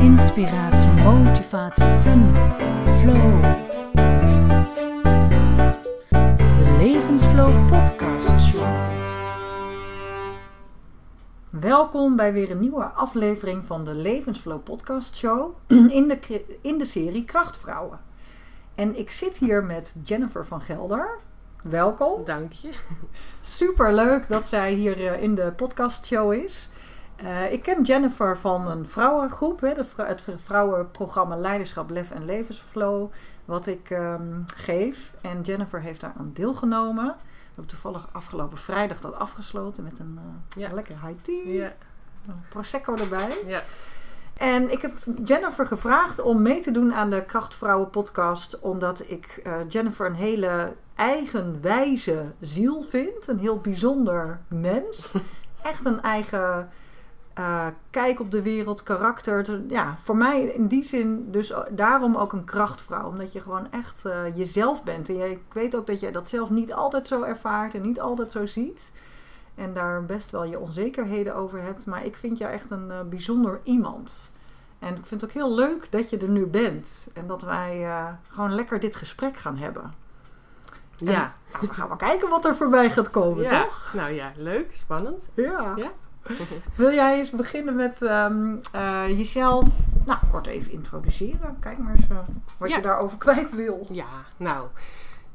Inspiratie, motivatie, fun, flow. De Levensflow Podcast Show. Welkom bij weer een nieuwe aflevering van de Levensflow Podcast Show in de, in de serie Krachtvrouwen. En ik zit hier met Jennifer van Gelder. Welkom. Dank je. Super leuk dat zij hier eh, in de podcastshow is. Uh, ik ken Jennifer van een vrouwengroep, hè, de, het vrouwenprogramma Leiderschap, Lef en Levensflow, wat ik um, geef. En Jennifer heeft daar aan deelgenomen. We hebben toevallig afgelopen vrijdag dat afgesloten met een uh, ja. lekker high tea. Ja. Een prosecco erbij. Ja. En ik heb Jennifer gevraagd om mee te doen aan de Krachtvrouwen podcast. Omdat ik uh, Jennifer een hele eigenwijze ziel vind. Een heel bijzonder mens. Echt een eigen uh, kijk op de wereld, karakter. Ja, voor mij in die zin dus daarom ook een krachtvrouw. Omdat je gewoon echt uh, jezelf bent. En jij, ik weet ook dat jij dat zelf niet altijd zo ervaart en niet altijd zo ziet. En daar best wel je onzekerheden over hebt. Maar ik vind jou echt een uh, bijzonder iemand. En ik vind het ook heel leuk dat je er nu bent. En dat wij gewoon lekker dit gesprek gaan hebben. En, ja. Nou, we gaan maar kijken wat er voorbij gaat komen, ja. toch? Nou ja, leuk, spannend. Ja. ja. Wil jij eens beginnen met um, uh, jezelf nou, kort even introduceren? Kijk maar eens uh, wat ja. je daarover kwijt wil. Ja, nou,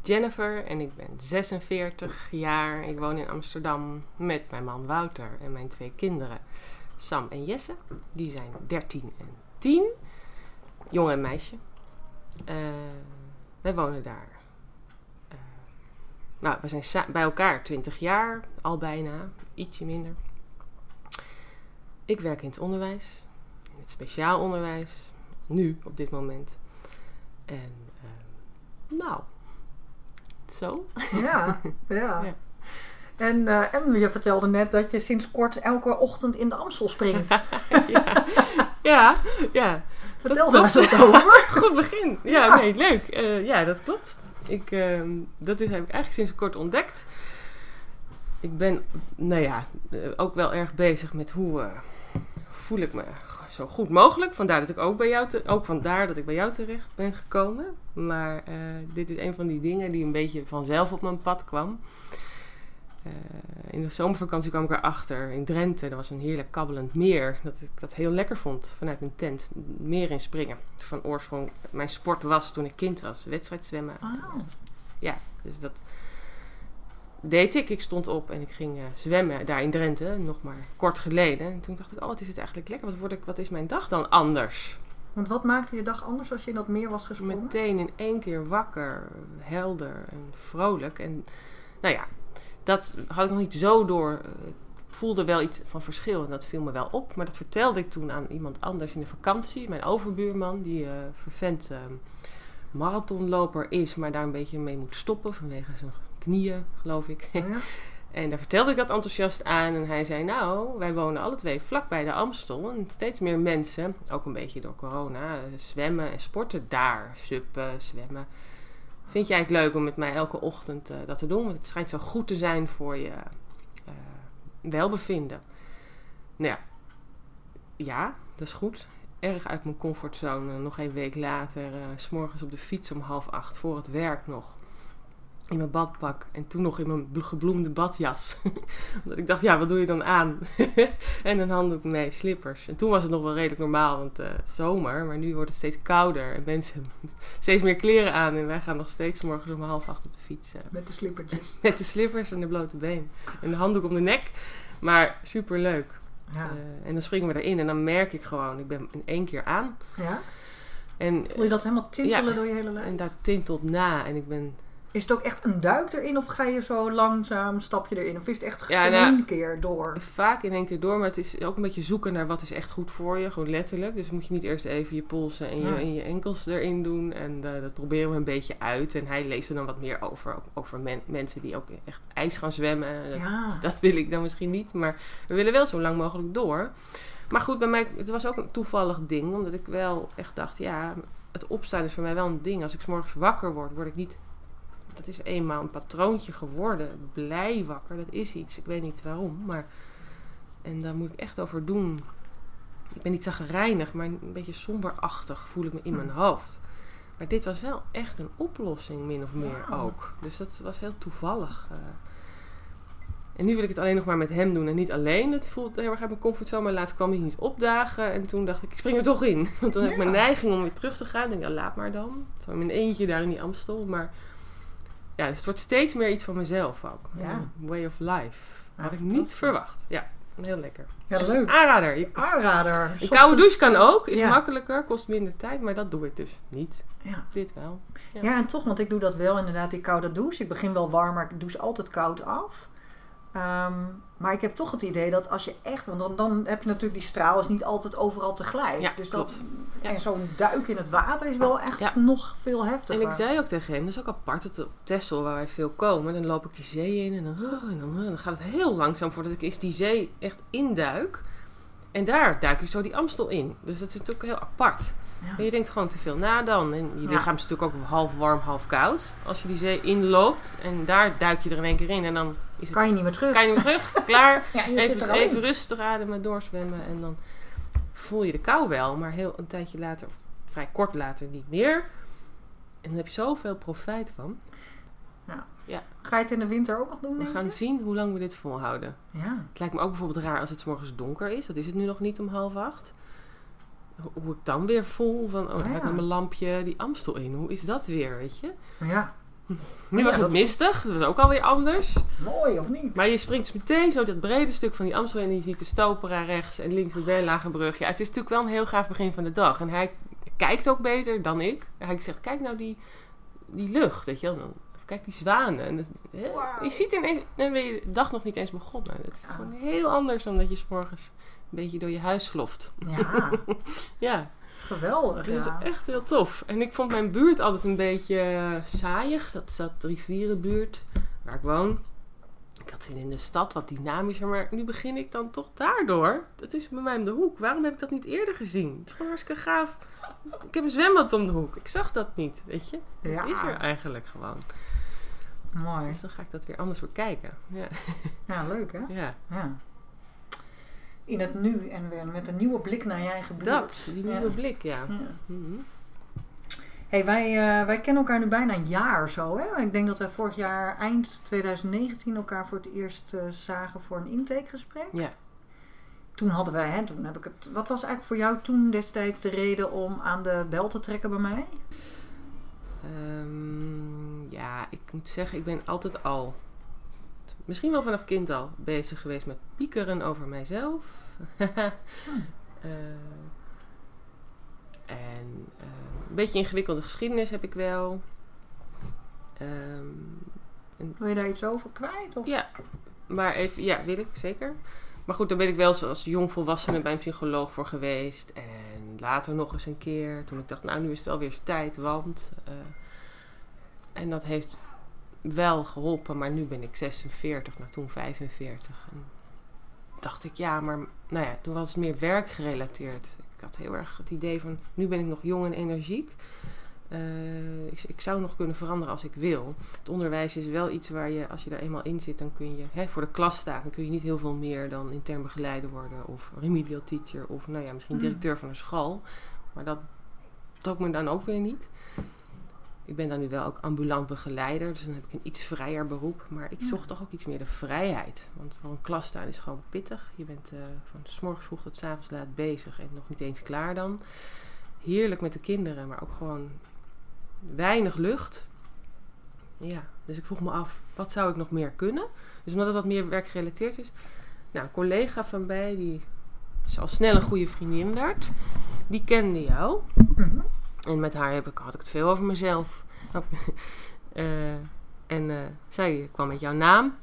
Jennifer en ik ben 46 jaar. Ik woon in Amsterdam met mijn man Wouter en mijn twee kinderen Sam en Jesse. Die zijn 13 en 10. Jongen en meisje. Uh, wij wonen daar. nou, we zijn bij elkaar 20 jaar, al bijna, ietsje minder. Ik werk in het onderwijs, in het speciaal onderwijs, nu op dit moment. En uh, nou, zo. Ja, ja. ja. En, uh, en je vertelde net dat je sinds kort elke ochtend in de Amstel springt. ja, ja, ja. Vertel daar eens wat over. Goed begin. Ja, ja. nee, leuk. Uh, ja, dat klopt. Ik, uh, dat is, heb ik eigenlijk sinds kort ontdekt. Ik ben, nou ja, ook wel erg bezig met hoe voel ik me zo goed mogelijk. Vandaar dat ik ook bij jou, te, ook vandaar dat ik bij jou terecht ben gekomen. Maar uh, dit is een van die dingen die een beetje vanzelf op mijn pad kwam. Uh, in de zomervakantie kwam ik erachter in Drenthe. Er was een heerlijk kabbelend meer. Dat ik dat heel lekker vond vanuit mijn tent. Meer in springen. Van oorsprong, mijn sport was toen ik kind was. Wedstrijd zwemmen. Oh. Ja, dus dat deed ik. Ik stond op en ik ging uh, zwemmen daar in Drenthe, nog maar kort geleden. En toen dacht ik, oh, wat is het eigenlijk lekker. Wat, word ik, wat is mijn dag dan anders? Want wat maakte je dag anders als je in dat meer was gesprongen? Meteen in één keer wakker, helder en vrolijk. En nou ja, dat had ik nog niet zo door. Ik voelde wel iets van verschil en dat viel me wel op. Maar dat vertelde ik toen aan iemand anders in de vakantie. Mijn overbuurman, die uh, vervent uh, marathonloper is, maar daar een beetje mee moet stoppen vanwege zijn knieën, geloof ik. Oh ja. en daar vertelde ik dat enthousiast aan. En hij zei, nou, wij wonen alle twee vlak bij de Amstel. En steeds meer mensen, ook een beetje door corona, zwemmen en sporten daar. Suppen, zwemmen. Vind jij het leuk om met mij elke ochtend uh, dat te doen? Want het schijnt zo goed te zijn voor je uh, welbevinden. Nou ja, ja, dat is goed. Erg uit mijn comfortzone. Nog een week later, uh, s'morgens op de fiets om half acht voor het werk nog in mijn badpak en toen nog in mijn gebloemde badjas. Omdat ik dacht, ja, wat doe je dan aan? en een handdoek mee, slippers. En toen was het nog wel redelijk normaal, want uh, zomer, maar nu wordt het steeds kouder en mensen steeds meer kleren aan. En wij gaan nog steeds morgens om half acht op de fiets. Uh, met de slippertjes. met de slippers en de blote been. En de handdoek om de nek. Maar super leuk. Ja. Uh, en dan springen we erin en dan merk ik gewoon, ik ben in één keer aan. Ja? En, Voel je dat helemaal tintelen ja, door je hele lijf? En dat tintelt na en ik ben Is het ook echt een duik erin of ga je zo langzaam, stap je erin? Of is het echt Ja, in nou- één keer door? Vaak in één keer door, maar het is ook een beetje zoeken naar wat is echt goed voor je. Gewoon letterlijk. Dus moet je niet eerst even je polsen en je, Ja. en je enkels erin doen. En eh, dat proberen we een beetje uit. En hij leest er dan wat meer over. Over men- mensen die ook echt ijs gaan zwemmen. Dat, Ja. dat wil ik dan misschien niet. Maar we willen wel zo lang mogelijk door. Maar goed, bij mij, het was ook een toevallig ding. Omdat ik wel echt dacht, ja, het opstaan is voor mij wel een ding. Als ik 's morgens wakker word, word ik niet... Dat is eenmaal een patroontje geworden. Blij wakker, dat is iets. Ik weet niet waarom, maar... En daar moet ik echt over doen. Ik ben niet zagrijnig, maar een beetje somberachtig voel ik me in mijn hoofd. Maar dit was wel echt een oplossing, min of meer ook. Dus dat was heel toevallig. eh. En nu wil ik het alleen nog maar met hem doen en niet alleen. Het voelt heel erg uit mijn comfortzone, maar laatst kwam hij niet opdagen. En toen dacht ik, ik spring er toch in. Want dan heb ik mijn neiging om weer terug te gaan. Ik denk, ja, laat maar dan. Zo in mijn eentje daar in die Amstel. Maar ja, dus het wordt steeds meer iets van mezelf ook. Ja. Way of life. Had ik niet verwacht. Ja, heel lekker. Ja, leuk. een Aanrader. Je- Aanrader. Een koude douche kan ook. Is Ja. makkelijker. Kost minder tijd. Maar dat doe ik dus niet. Ja. Dit wel. Ja. Ja, en toch, want ik doe dat wel inderdaad, die koude douche. Ik begin wel warm, maar ik douche altijd koud af. Ehm, maar ik heb toch het idee dat als je echt, want dan, dan heb je natuurlijk die straal is niet altijd overal tegelijk. Ja, dus klopt. Dat. En zo'n duik in het water is wel echt Ja. nog veel heftiger. En ik zei ook tegen hem, dat is ook apart, dat op Texel waar wij veel komen, dan loop ik die zee in en dan, oh, en dan, dan gaat het heel langzaam voordat ik eens die zee echt induik. En daar duik ik zo die Amstel in. Dus dat is natuurlijk heel apart. Ja. Je denkt gewoon te veel na dan. En je lichaam is natuurlijk ook half warm, half koud. Als je die zee inloopt en daar duik je er in één keer in en dan is het, Kan je niet meer terug. kan je niet meer terug, klaar. ja, Even, even rustig ademen, doorzwemmen en dan voel je de kou wel, maar heel een tijdje later, of vrij kort later, niet meer. En dan heb je zoveel profijt van. Ga je het in de winter ook nog doen, We gaan je? zien hoe lang we dit volhouden. Ja. Het lijkt me ook bijvoorbeeld raar als het 's morgens donker is. Dat is het nu nog niet om half acht. Ho- Hoe ik dan weer voel van, oh, Oh, ga ik ja. mijn lampje die Amstel in. Hoe is dat weer, weet je? ja. Nu was het mistig, dat was ook alweer anders. Mooi, of niet? Maar je springt dus meteen zo dat brede stuk van die Amstel. En je ziet de Stopera rechts en links het Berlagenbrug. Ja, het is natuurlijk wel een heel gaaf begin van de dag. En hij kijkt ook beter dan ik. Hij zegt, kijk nou die, die lucht, weet je wel. Dan- Of kijk die zwanen. En dat-. Je ziet ineens, dan ben je de dag nog niet eens begonnen. Het is Ja. gewoon heel anders dan dat je 's morgens een beetje door je huis sloft. Ja, Ja, geweldig. dat is Ja. echt heel tof. En ik vond mijn buurt altijd een beetje eh, saaiig. Dat is dat rivierenbuurt waar ik woon. Ik had zin in de stad, wat dynamischer. Maar nu begin ik dan toch daardoor. Dat is bij mij om de hoek. Waarom heb ik dat niet eerder gezien? Het is gewoon hartstikke gaaf. Ik heb een zwembad om de hoek. Ik zag dat niet, weet je. Dat Ja. is er eigenlijk gewoon. Mooi. Dus dan ga ik dat weer anders bekijken. Ja, Ja, leuk hè? ja. Ja. In het nu en weer met een nieuwe blik naar je eigen buurt. dat. Die Ja. nieuwe blik, ja. Ja. Mhm. Hey, wij, eh, wij kennen elkaar nu bijna een jaar zo. Hè? Ik denk dat wij vorig jaar, eind 2019, elkaar voor het eerst eh, zagen voor een intakegesprek. Ja. Toen hadden wij, hè, toen heb ik het. Wat was eigenlijk voor jou toen destijds de reden om aan de bel te trekken bij mij? Ehm, ja, ik moet zeggen, ik ben altijd al, misschien wel vanaf kind al, bezig geweest met piekeren over mijzelf. Eh, en eh, een beetje ingewikkelde geschiedenis heb ik wel. Ehm, Wil je daar iets over kwijt? Of? ja, maar even, ja, wil ik zeker. Maar goed, daar ben ik wel zoals jongvolwassene bij een psycholoog voor geweest. En later nog eens een keer, toen ik dacht, nou nu is het wel weer eens tijd, want... eh, en dat heeft wel geholpen, maar nu ben ik 46, nou toen 45. En dacht ik, ja, maar nou ja, toen was het meer werkgerelateerd. Ik had heel erg het idee van, nu ben ik nog jong en energiek. Eh, ik, ik zou nog kunnen veranderen als ik wil. Het onderwijs is wel iets waar je, als je daar eenmaal in zit, dan kun je hè, voor de klas staan. Dan kun je niet heel veel meer dan intern begeleider worden. Of remedial teacher. Of nou ja, misschien Mm. directeur van een school. Maar dat trok me dan ook weer niet. Ik ben dan nu wel ook ambulant begeleider. Dus dan heb ik een iets vrijer beroep. Maar ik Ja. zocht toch ook iets meer de vrijheid. Want voor een klas staan is gewoon pittig. Je bent eh, van s morgens vroeg tot s avonds laat bezig. En nog niet eens klaar dan. Heerlijk met de kinderen. Maar ook gewoon weinig lucht. Ja, dus ik vroeg me af, wat zou ik nog meer kunnen? Dus omdat het wat meer werkgerelateerd is. Nou, een collega van mij, die is al snel een goede vriendin werd. Die kende jou. Mhm. En met haar heb ik, had ik het veel over mezelf. Eh, En eh, zij kwam met jouw naam.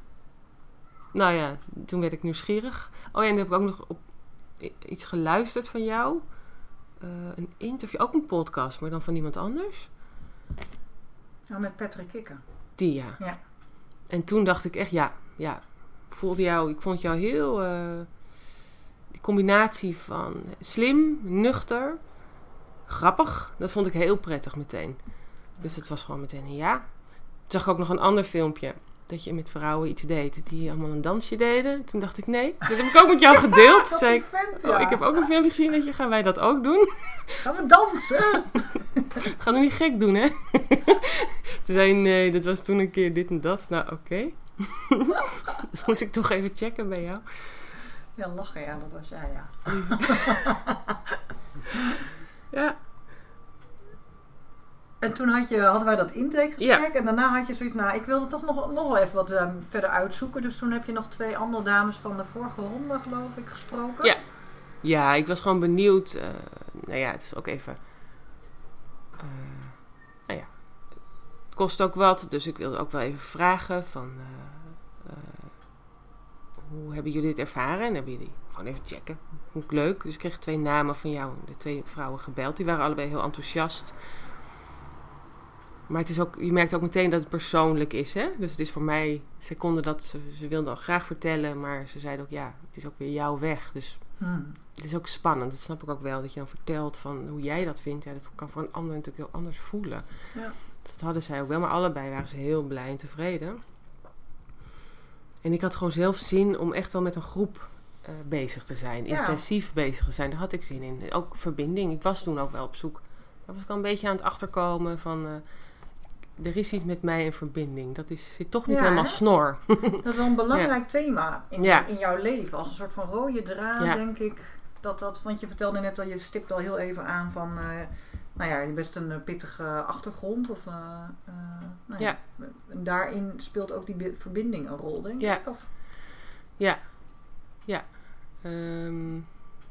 Nou ja, toen werd ik nieuwsgierig. Oh ja, en dan heb ik ook nog op iets geluisterd van jou. Eh, een interview, ook een podcast, maar dan van iemand anders. Nou, met Patrick Kikker. Die ja. Ja. En toen dacht ik echt, ja, ja. Voelde jou, ik vond jou heel. die combinatie van slim, nuchter, grappig. Dat vond ik heel prettig meteen. Dus het was gewoon meteen een ja. Toen zag ik ook nog een ander filmpje. Dat je met vrouwen iets deed. Die allemaal een dansje deden. Toen dacht ik, nee, dat heb ik ook met jou gedeeld. Toen zei ik, vent, oh, ik heb ook een filmpje gezien dat je, gaan wij dat ook doen? Gaan we dansen? Ga nu niet gek doen, hè? Toen zei nee, dat was toen een keer dit en dat. Nou, oké. dus moest ik toch even checken bij jou. Ja, lachen, ja, dat was jij, ja. Ja, En toen had je, hadden wij dat intakegesprek en daarna had je zoiets, nou, ik wilde toch nog, nog wel even wat eh, verder uitzoeken. Dus toen heb je nog twee andere dames van de vorige ronde, geloof ik, gesproken. Ja. ja ik was gewoon benieuwd. eh, nou ja, het is ook even... eh, nou ja, het kost ook wat. Dus ik wilde ook wel even vragen van... eh, hoe hebben jullie dit ervaren? En hebben jullie gewoon even checken. Vond ik leuk. Dus ik kreeg twee namen van jou. De twee vrouwen gebeld. Die waren allebei heel enthousiast. Maar het is ook, je merkt ook meteen dat het persoonlijk is. Hè? Dus het is voor mij, ze konden dat, ze, ze wilden al graag vertellen, maar ze zeiden ook ja, het is ook weer jouw weg. Dus Hmm. het is ook spannend. Dat snap ik ook wel, dat je dan vertelt van hoe jij dat vindt. Ja, dat kan voor een ander natuurlijk heel anders voelen. Ja. Dat hadden zij ook wel, maar allebei waren ze heel blij en tevreden. En ik had gewoon zelf zin om echt wel met een groep eh, bezig te zijn. Ja. Intensief bezig te zijn. Daar had ik zin in. Ook verbinding. Ik was toen ook wel op zoek. Daar was ik al een beetje aan het achterkomen van... eh, er is iets met mij in verbinding. Dat is, zit toch niet Ja, helemaal hè? snor. Dat is wel een belangrijk thema in, in jouw leven. Als een soort van rode draad, denk ik. Dat dat, want je vertelde net al, je stipt al heel even aan van... eh, nou ja, je hebt best een pittige achtergrond. Of, nou Ja. Daarin speelt ook die verbinding een rol, denk ik. Of, Ja, ja. Ehm,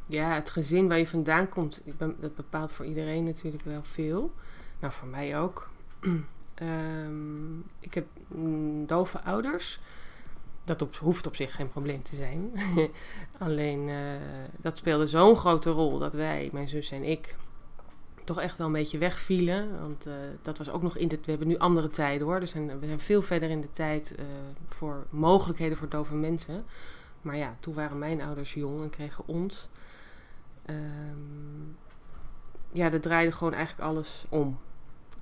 ja, het gezin waar je vandaan komt, ik ben, dat bepaalt voor iedereen natuurlijk wel veel. Nou, voor mij ook. Ehm, ik heb mm, dove ouders. Dat hoeft op zich geen probleem te zijn. Alleen eh, dat speelde zo'n grote rol dat wij, mijn zus en ik, toch echt wel een beetje wegvielen. Want eh, dat was ook nog in de. We hebben nu andere tijden hoor. Zijn, we zijn veel verder in de tijd eh, voor mogelijkheden voor dove mensen. Maar ja, toen waren mijn ouders jong en kregen ons. Ehm, ja, dat draaide gewoon eigenlijk alles om.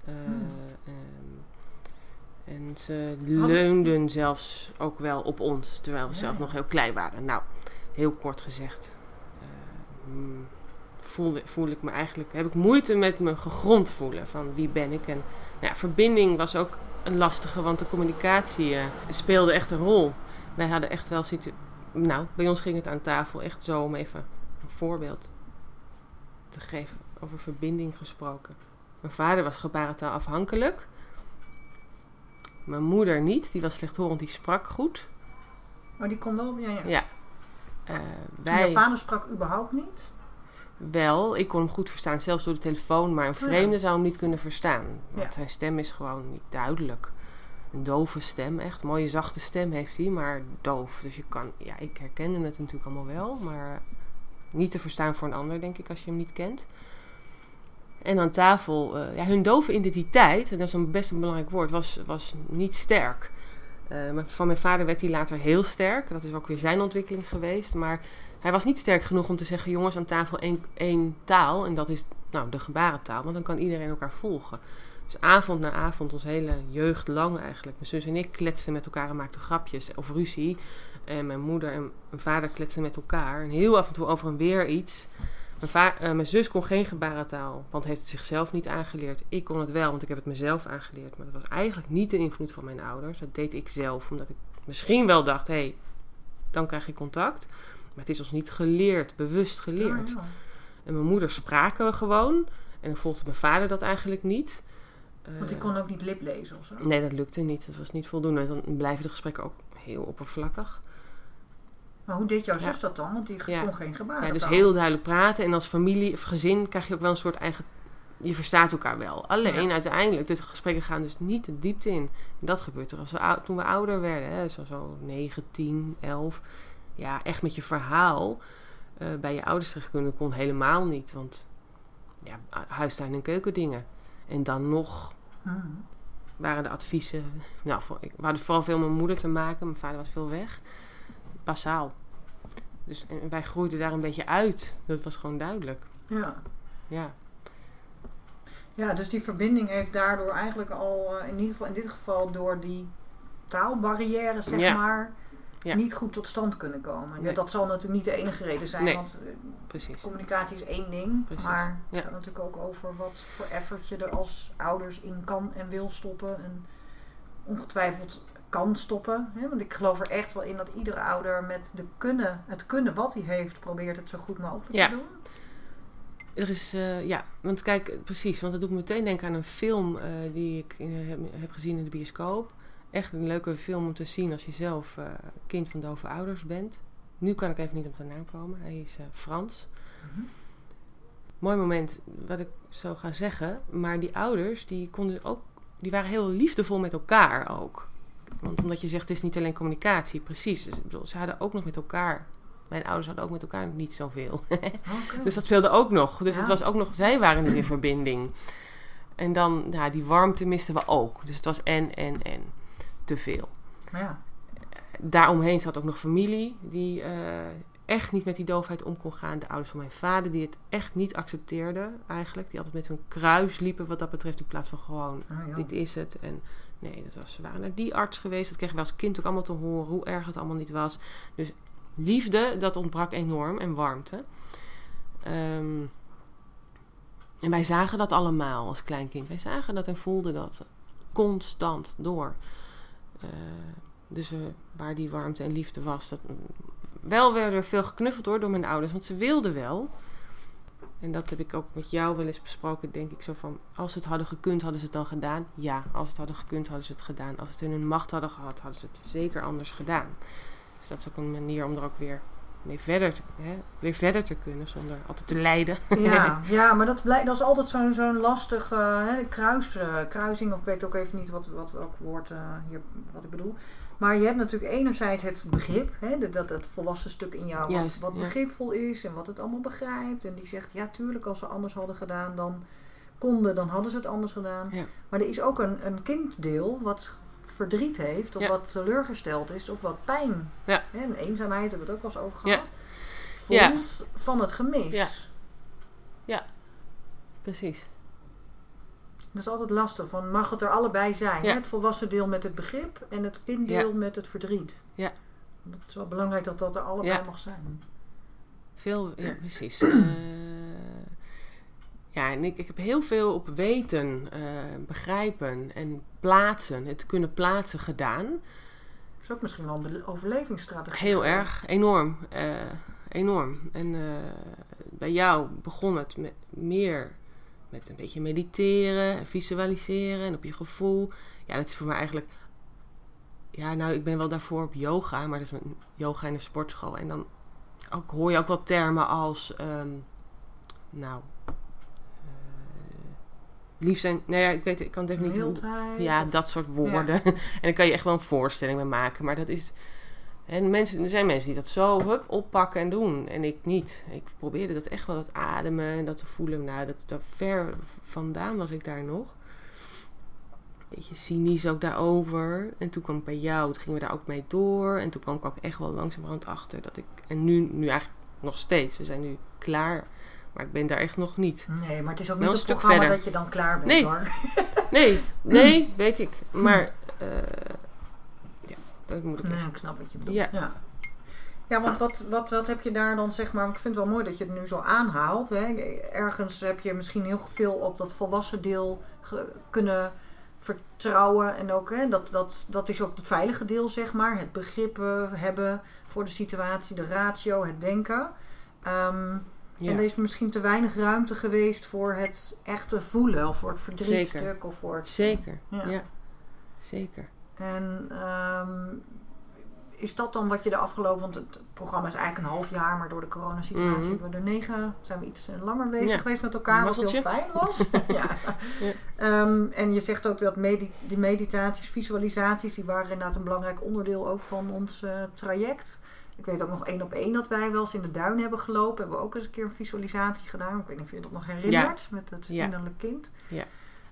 Eh, Hmm. ehm, en ze leunden zelfs ook wel op ons, terwijl we Ja, zelf nog heel klein waren. Nou, heel kort gezegd. eh, mm, voelde, voel ik me eigenlijk, heb ik moeite met me gegrond voelen van wie ben ik. En nou ja, verbinding was ook een lastige, want de communicatie eh, speelde echt een rol. Wij hadden echt wel situ- Nou, bij ons ging het aan tafel echt zo om even een voorbeeld te geven over verbinding gesproken. Mijn vader was gebarentaal afhankelijk. Mijn moeder niet, die was slechthorend, die sprak goed. maar die kon wel... Ja, ja. Ja. Eh, wij Je vader sprak überhaupt niet? wel, ik kon hem goed verstaan, zelfs door de telefoon, maar een Oh ja. vreemde zou hem niet kunnen verstaan. Want Ja. zijn stem is gewoon niet duidelijk. Een dove stem, echt. Mooie zachte stem heeft hij, maar doof. Dus je kan, ja, ik herkende het natuurlijk allemaal wel, maar niet te verstaan voor een ander, denk ik, als je hem niet kent. En aan tafel, eh, ja, hun dove identiteit, en dat is een best een belangrijk woord, was, was niet sterk. Eh, van mijn vader werd hij later heel sterk. Dat is ook weer zijn ontwikkeling geweest. Maar hij was niet sterk genoeg om te zeggen: jongens, aan tafel één, één taal. En dat is nou de gebarentaal, want dan kan iedereen elkaar volgen. Dus avond na avond, ons hele jeugd lang eigenlijk. Mijn zus en ik kletsten met elkaar en maakten grapjes of ruzie. En mijn moeder en mijn vader kletsten met elkaar. En heel af en toe over en weer iets. Mijn, eh, mijn zus kon geen gebarentaal, want heeft het zichzelf niet aangeleerd. Ik kon het wel, want ik heb het mezelf aangeleerd. Maar dat was eigenlijk niet de invloed van mijn ouders. Dat deed ik zelf, omdat ik misschien wel dacht: hé, hey, dan krijg je contact. Maar het is ons niet geleerd, bewust geleerd. Ah, ja. En mijn moeder spraken we gewoon. En dan volgde mijn vader dat eigenlijk niet. Want die Eh, kon ook niet liplezen of zo? Nee, dat lukte niet. Dat was niet voldoende. Dan blijven de gesprekken ook heel oppervlakkig. Maar hoe deed jouw Ja. zus dat dan? Want die Ja. kon geen gebaren. Ja, dus heel duidelijk praten. En als familie of gezin krijg je ook wel een soort eigen je verstaat elkaar wel. Alleen uiteindelijk, de gesprekken gaan dus niet de diepte in. Dat gebeurt er als we, toen we ouder werden, hè, zo, zo 9, 10, 11. Ja, echt met je verhaal uh, bij je ouders terecht kunnen kon helemaal niet. Want ja, huistuin- en keukendingen. En dan nog hmm. waren de adviezen... Nou, voor, ik, we hadden vooral veel met mijn moeder te maken. Mijn vader was veel weg. Basaal. Dus en wij groeiden daar een beetje uit. Dat was gewoon duidelijk. Ja. Ja. Ja, dus die verbinding heeft daardoor eigenlijk al, uh, in ieder geval in dit geval door die taalbarrière, zeg maar, ja. niet goed tot stand kunnen komen. Ja, dat zal natuurlijk niet de enige reden zijn, nee. want uh, Precies. communicatie is één ding. Precies. Maar het gaat natuurlijk ook over wat voor effort je er als ouders in kan en wil stoppen. En ongetwijfeld kan stoppen. Hè? Want ik geloof er echt wel in dat iedere ouder met de kunnen, het kunnen wat hij heeft, probeert het zo goed mogelijk te doen. Er is, uh, ja, want kijk, precies, want dat doet me meteen denken aan een film uh, die ik in, heb, heb, gezien in de bioscoop. Echt een leuke film om te zien als je zelf uh, kind van dove ouders bent. Nu kan ik even niet op de naam komen, hij is Frans. Mm -hmm. Mooi moment wat ik zou gaan zeggen, maar die ouders die konden ook, die waren heel liefdevol met elkaar ook. Want omdat je zegt, het is niet alleen communicatie, precies. Dus, bedoel, ze hadden ook nog met elkaar mijn ouders hadden ook met elkaar niet zoveel. okay. Dus dat speelde ook nog. Dus ja. het was ook nog, zij waren in verbinding. En dan, ja, die warmte misten we ook. Dus het was en, en, en. Te veel. Ja. Daaromheen zat ook nog familie die uh, echt niet met die doofheid om kon gaan. De ouders van mijn vader die het echt niet accepteerden eigenlijk. Die altijd met hun kruis liepen wat dat betreft in plaats van gewoon, ja. dit is het. En nee, dat was, we waren naar die arts geweest. Dat kregen we als kind ook allemaal te horen hoe erg het allemaal niet was. Dus liefde, dat ontbrak enorm en warmte. Um, en wij zagen dat allemaal als kleinkind. Wij zagen dat en voelden dat constant door. Uh, dus waar die warmte en liefde was. Dat, wel werden er veel geknuffeld hoor, door mijn ouders, want ze wilden wel. En dat heb ik ook met jou wel eens besproken, denk ik zo van... Als ze het hadden gekund, hadden ze het dan gedaan? Ja, als het hadden gekund, hadden ze het gedaan. Als ze het in hun macht hadden gehad, hadden ze het zeker anders gedaan. Dus dat is ook een manier om er ook weer mee verder te, hè, weer verder te kunnen zonder altijd te lijden. Ja, ja maar dat, blijkt, dat is altijd zo'n zo'n lastig uh, kruis, uh, kruising, of ik weet ook even niet wat, wat welk woord uh, hier, wat ik bedoel. Maar je hebt natuurlijk enerzijds het begrip, hè, dat het volwassen stuk in jou, Juist, wat, wat begripvol is en wat het allemaal begrijpt. En die zegt, ja tuurlijk, als ze anders hadden gedaan dan konden, dan hadden ze het anders gedaan. Ja. Maar er is ook een, een kinddeel wat verdriet heeft, of Ja. wat teleurgesteld is, of wat pijn. Ja. Hè, en eenzaamheid hebben we het ook wel eens over Ja. gehad. Voelt Ja. van het gemis. Ja. Precies. Dat is altijd lastig. Van mag het er allebei zijn? Ja. hè? Het volwassen deel met het begrip en het kinddeel met het verdriet. Ja. Dat is wel belangrijk dat dat er allebei Ja. mag zijn. Veel, ja, precies. Eh, ja, en ik, ik heb heel veel op weten, eh, begrijpen en plaatsen, het kunnen plaatsen gedaan. Dat is ook misschien wel een overlevingsstrategie. Heel erg, enorm. eh, enorm. En eh, bij jou begon het met meer met een beetje mediteren en visualiseren en op je gevoel. Ja, dat is voor mij eigenlijk. Ja, nou, ik ben wel daarvoor op yoga, maar dat is een yoga in een sportschool. En dan ook, hoor je ook wel termen als. ehm, nou. Lief zijn. Nou ja, ik weet ik kan het even niet. Mildheid. Ja, dat soort woorden. en daar kan je echt wel een voorstelling mee maken. Maar dat is. En mensen, er zijn mensen die dat zo hup, oppakken en doen. En ik niet. Ik probeerde dat echt wel, dat ademen en dat te voelen. Nou, dat, dat ver vandaan was ik daar nog. Beetje cynisch ook daarover. En toen kwam ik bij jou. Toen gingen we daar ook mee door. En toen kwam ik ook echt wel langzamerhand achter dat ik... En nu, nu eigenlijk nog steeds. We zijn nu klaar. Maar ik ben daar echt nog niet. Nee, maar het is ook niet een stuk verder. dat je dan klaar bent Nee. hoor. Nee, nee, weet ik. Maar... eh, ja, dat moet ik Nee, even ik snap wat je bedoelt. Ja. ja. Ja, want wat, wat, wat heb je daar dan, zeg maar, ik vind het wel mooi dat je het nu zo aanhaalt. Hè. Ergens heb je misschien heel veel op dat volwassen deel kunnen vertrouwen. En ook, hè, dat, dat, dat is ook het veilige deel, zeg maar. Het begrip eh, hebben voor de situatie, de ratio, het denken. Ehm, Ja. En er is misschien te weinig ruimte geweest voor het echte voelen. Of voor het Zeker. verdrietstuk. Of voor het, Zeker, Ja. ja. Zeker. En ehm, is dat dan wat je de afgelopen... Want het programma is eigenlijk een half jaar, maar door de coronasituatie Mhm. hebben we er negen... zijn we iets eh, langer bezig Ja. geweest met elkaar, wat heel fijn was. ja. Ja. Ehm, en je zegt ook dat medi die meditaties, visualisaties... die waren inderdaad een belangrijk onderdeel ook van ons eh, traject. Ik weet ook nog één op één dat wij wel eens in de duin hebben gelopen. Hebben we ook eens een keer een visualisatie gedaan. Ik weet niet of je dat nog herinnert, met het Ja. innerlijk kind. Ja.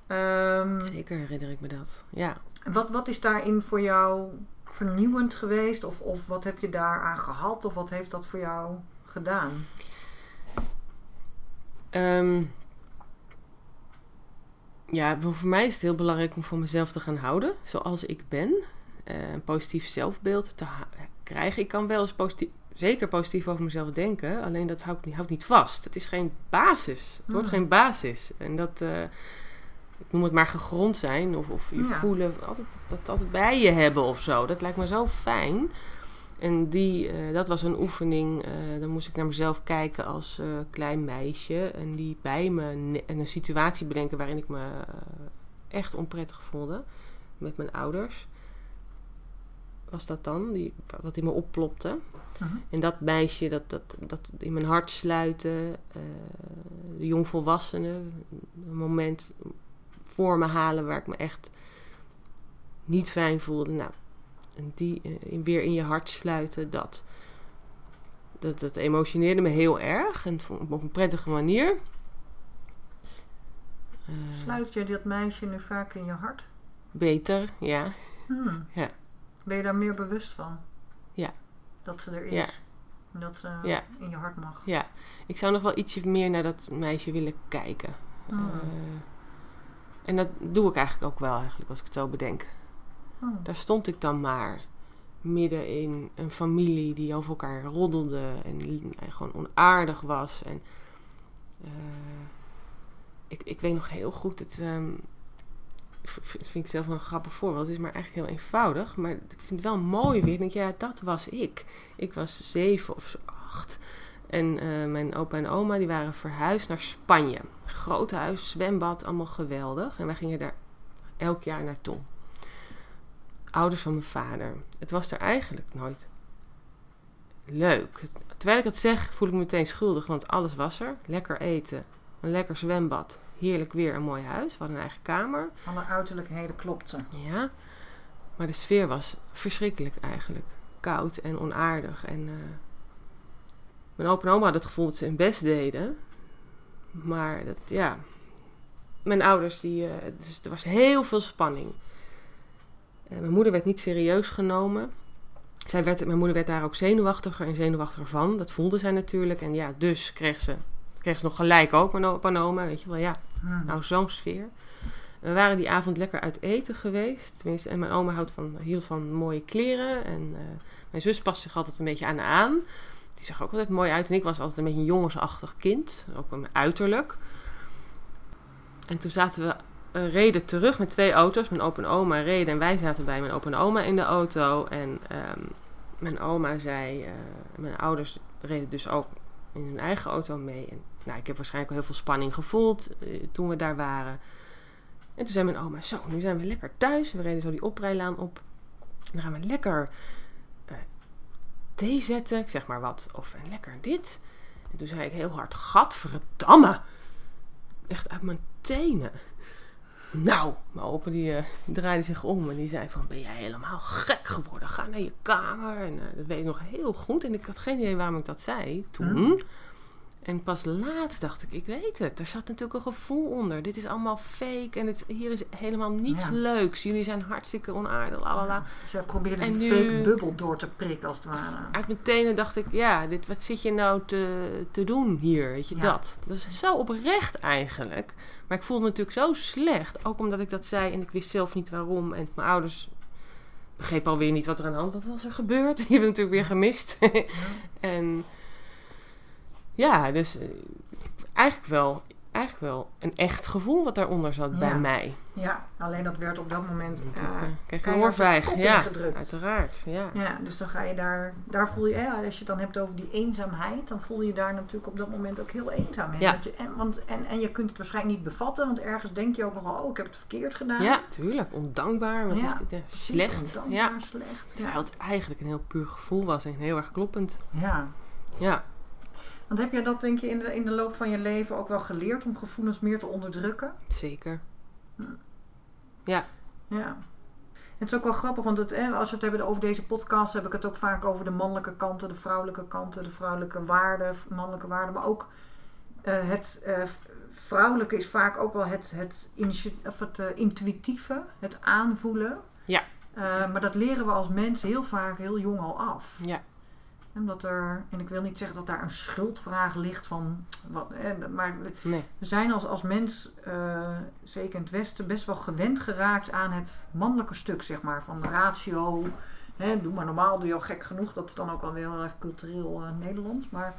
Ehm, Zeker herinner ik me dat. Ja. wat, wat is daarin voor jou vernieuwend geweest? Of, of wat heb je daaraan gehad? Of wat heeft dat voor jou gedaan? Ehm, ja, voor mij is het heel belangrijk om voor mezelf te gaan houden zoals ik ben. Eh, een positief zelfbeeld te krijgen. Ik kan wel eens positief, zeker positief over mezelf denken, alleen dat houdt niet, houdt niet vast. Het is geen basis. Het wordt Hmm. geen basis. En dat, eh, ik noem het maar gegrond zijn of, of je Ja. voelen, altijd, dat altijd bij je hebben of zo. Dat lijkt me zo fijn. En die, eh, dat was een oefening. eh, dan moest ik naar mezelf kijken als klein meisje. En die bij me en een situatie bedenken waarin ik me echt onprettig voelde. Met mijn ouders. Was dat dan? Die, wat in me opplopte. Mhm. En dat meisje, dat, dat, dat in mijn hart sluiten. eh, de jongvolwassenen. Een moment voor me halen waar ik me echt niet fijn voelde. Nou, en die eh, in- weer in je hart sluiten, dat. Dat, dat emotioneerde me heel erg. En op een prettige manier. Eh, Sluit je dat meisje nu vaak in je hart? Beter, ja. Hmm. Ja. Ben je daar meer bewust van? Ja. Dat ze er is. Ja. En dat ze Ja. in je hart mag. Ja. Ik zou nog wel ietsje meer naar dat meisje willen kijken. Hmm. Eh, en dat doe ik eigenlijk ook wel, eigenlijk, als ik het zo bedenk. Hmm. Daar stond ik dan maar. Midden in een familie die over elkaar roddelde en, en gewoon onaardig was. En eh, ik, ik weet nog heel goed, het, vind ik zelf een grappig voorbeeld. Het is maar eigenlijk heel eenvoudig, maar ik vind het wel mooi weer. Ik denk, ja, dat was ik. Ik was zeven of acht. En eh, mijn opa en oma die waren verhuisd naar Spanje. Groot huis, zwembad, allemaal geweldig. En wij gingen daar elk jaar naartoe. Ouders van mijn vader. Het was er eigenlijk nooit leuk. Terwijl ik dat zeg, voel ik me meteen schuldig, want alles was er. Lekker eten, een lekker zwembad, heerlijk weer, een mooi huis. We hadden een eigen kamer. Alle uiterlijkheden klopten. Ja, maar de sfeer was verschrikkelijk eigenlijk. Koud en onaardig. En eh, mijn opa en oma hadden het gevoel dat ze hun best deden. Maar dat, ja... Mijn ouders, die, eh, dus er was heel veel spanning. Eh, mijn moeder werd niet serieus genomen. Zij werd, mijn moeder werd daar ook zenuwachtiger en zenuwachtiger van. Dat voelde zij natuurlijk. En ja, dus kreeg ze, kreeg ze nog gelijk ook, mijn opa en oma. Weet je wel, ja, Hmm. nou, zo'n sfeer. We waren die avond lekker uit eten geweest. Tenminste, en mijn oma houdt van, hield van mooie kleren. En eh, mijn zus past zich altijd een beetje aan aan. Die zag ook altijd mooi uit. En ik was altijd een beetje een jongensachtig kind. Ook een uiterlijk. En toen zaten we, eh, reden terug met twee auto's. Mijn opa en oma reden. En wij zaten bij mijn opa en oma in de auto. En ehm, mijn oma zei... eh, mijn ouders reden dus ook in hun eigen auto mee. En nou, ik heb waarschijnlijk al heel veel spanning gevoeld eh, toen we daar waren. En toen zei mijn oma, zo, nu zijn we lekker thuis. We reden zo die oprijlaan op. Dan gaan we lekker eh, thee zetten, ik zeg maar wat. Of lekker dit. En toen zei ik heel hard, gadverdamme. Echt uit mijn tenen. Nou, mijn opa die eh, draaide zich om en die zei van, ben jij helemaal gek geworden? Ga naar je kamer. En dat weet ik nog heel goed. En ik had geen idee waarom ik dat zei toen. En pas laatst dacht ik, ik weet het. Er zat natuurlijk een gevoel onder. Dit is allemaal fake en het, hier is helemaal niets Ja. leuks. Jullie zijn hartstikke onaardig, lalala. Dus jij probeerde En die nu- fake bubbel door te prikken als het ware. Uit mijn tenen dacht ik, ja, dit, wat zit je nou te, te doen hier? Weet je, Ja. dat. Dat is zo oprecht eigenlijk. Maar ik voelde me natuurlijk zo slecht. Ook omdat ik dat zei en ik wist zelf niet waarom. En mijn ouders begrepen alweer niet wat er aan de hand was. Wat was er gebeurd? Die hebben natuurlijk weer gemist. en ja, dus eh, eigenlijk wel. eigenlijk wel een echt gevoel wat daaronder zat Ja. bij mij. Ja, alleen dat werd op dat moment eh, kreeg een oorvijg. Ja, uiteraard. Ja. Ja, dus dan ga je daar, daar voel je, hè, als je het dan hebt over die eenzaamheid, dan voel je daar natuurlijk op dat moment ook heel eenzaam in. Ja. Want je, en, want, en, en je kunt het waarschijnlijk niet bevatten, want ergens denk je ook nogal, oh, ik heb het verkeerd gedaan. ja, tuurlijk. Ondankbaar. Wat Ja, is dit? Ja, slecht. ondankbaar, Ja. slecht. Terwijl het eigenlijk een heel puur gevoel was en heel erg kloppend. ja. Ja, Want heb jij dat denk je in de, in de loop van je leven ook wel geleerd om gevoelens meer te onderdrukken? zeker. Ja. Het is ook wel grappig, want het, als we het hebben over deze podcast, heb ik het ook vaak over de mannelijke kanten, de vrouwelijke kanten, de vrouwelijke waarden, mannelijke waarden. Maar ook eh, het eh, vrouwelijke is vaak ook wel het, het, of het eh, intuïtieve, het aanvoelen. Ja. Maar dat leren we als mensen heel vaak heel jong al af. Ja. Omdat er, en ik wil niet zeggen dat daar een schuldvraag ligt van, wat, hè, maar we- Nee. we zijn als, als mens, eh, zeker in het Westen, best wel gewend geraakt aan het mannelijke stuk, zeg maar. Van de ratio. Hè, doe maar normaal, doe je al gek genoeg. Dat is dan ook alweer heel erg cultureel eh, Nederlands. Maar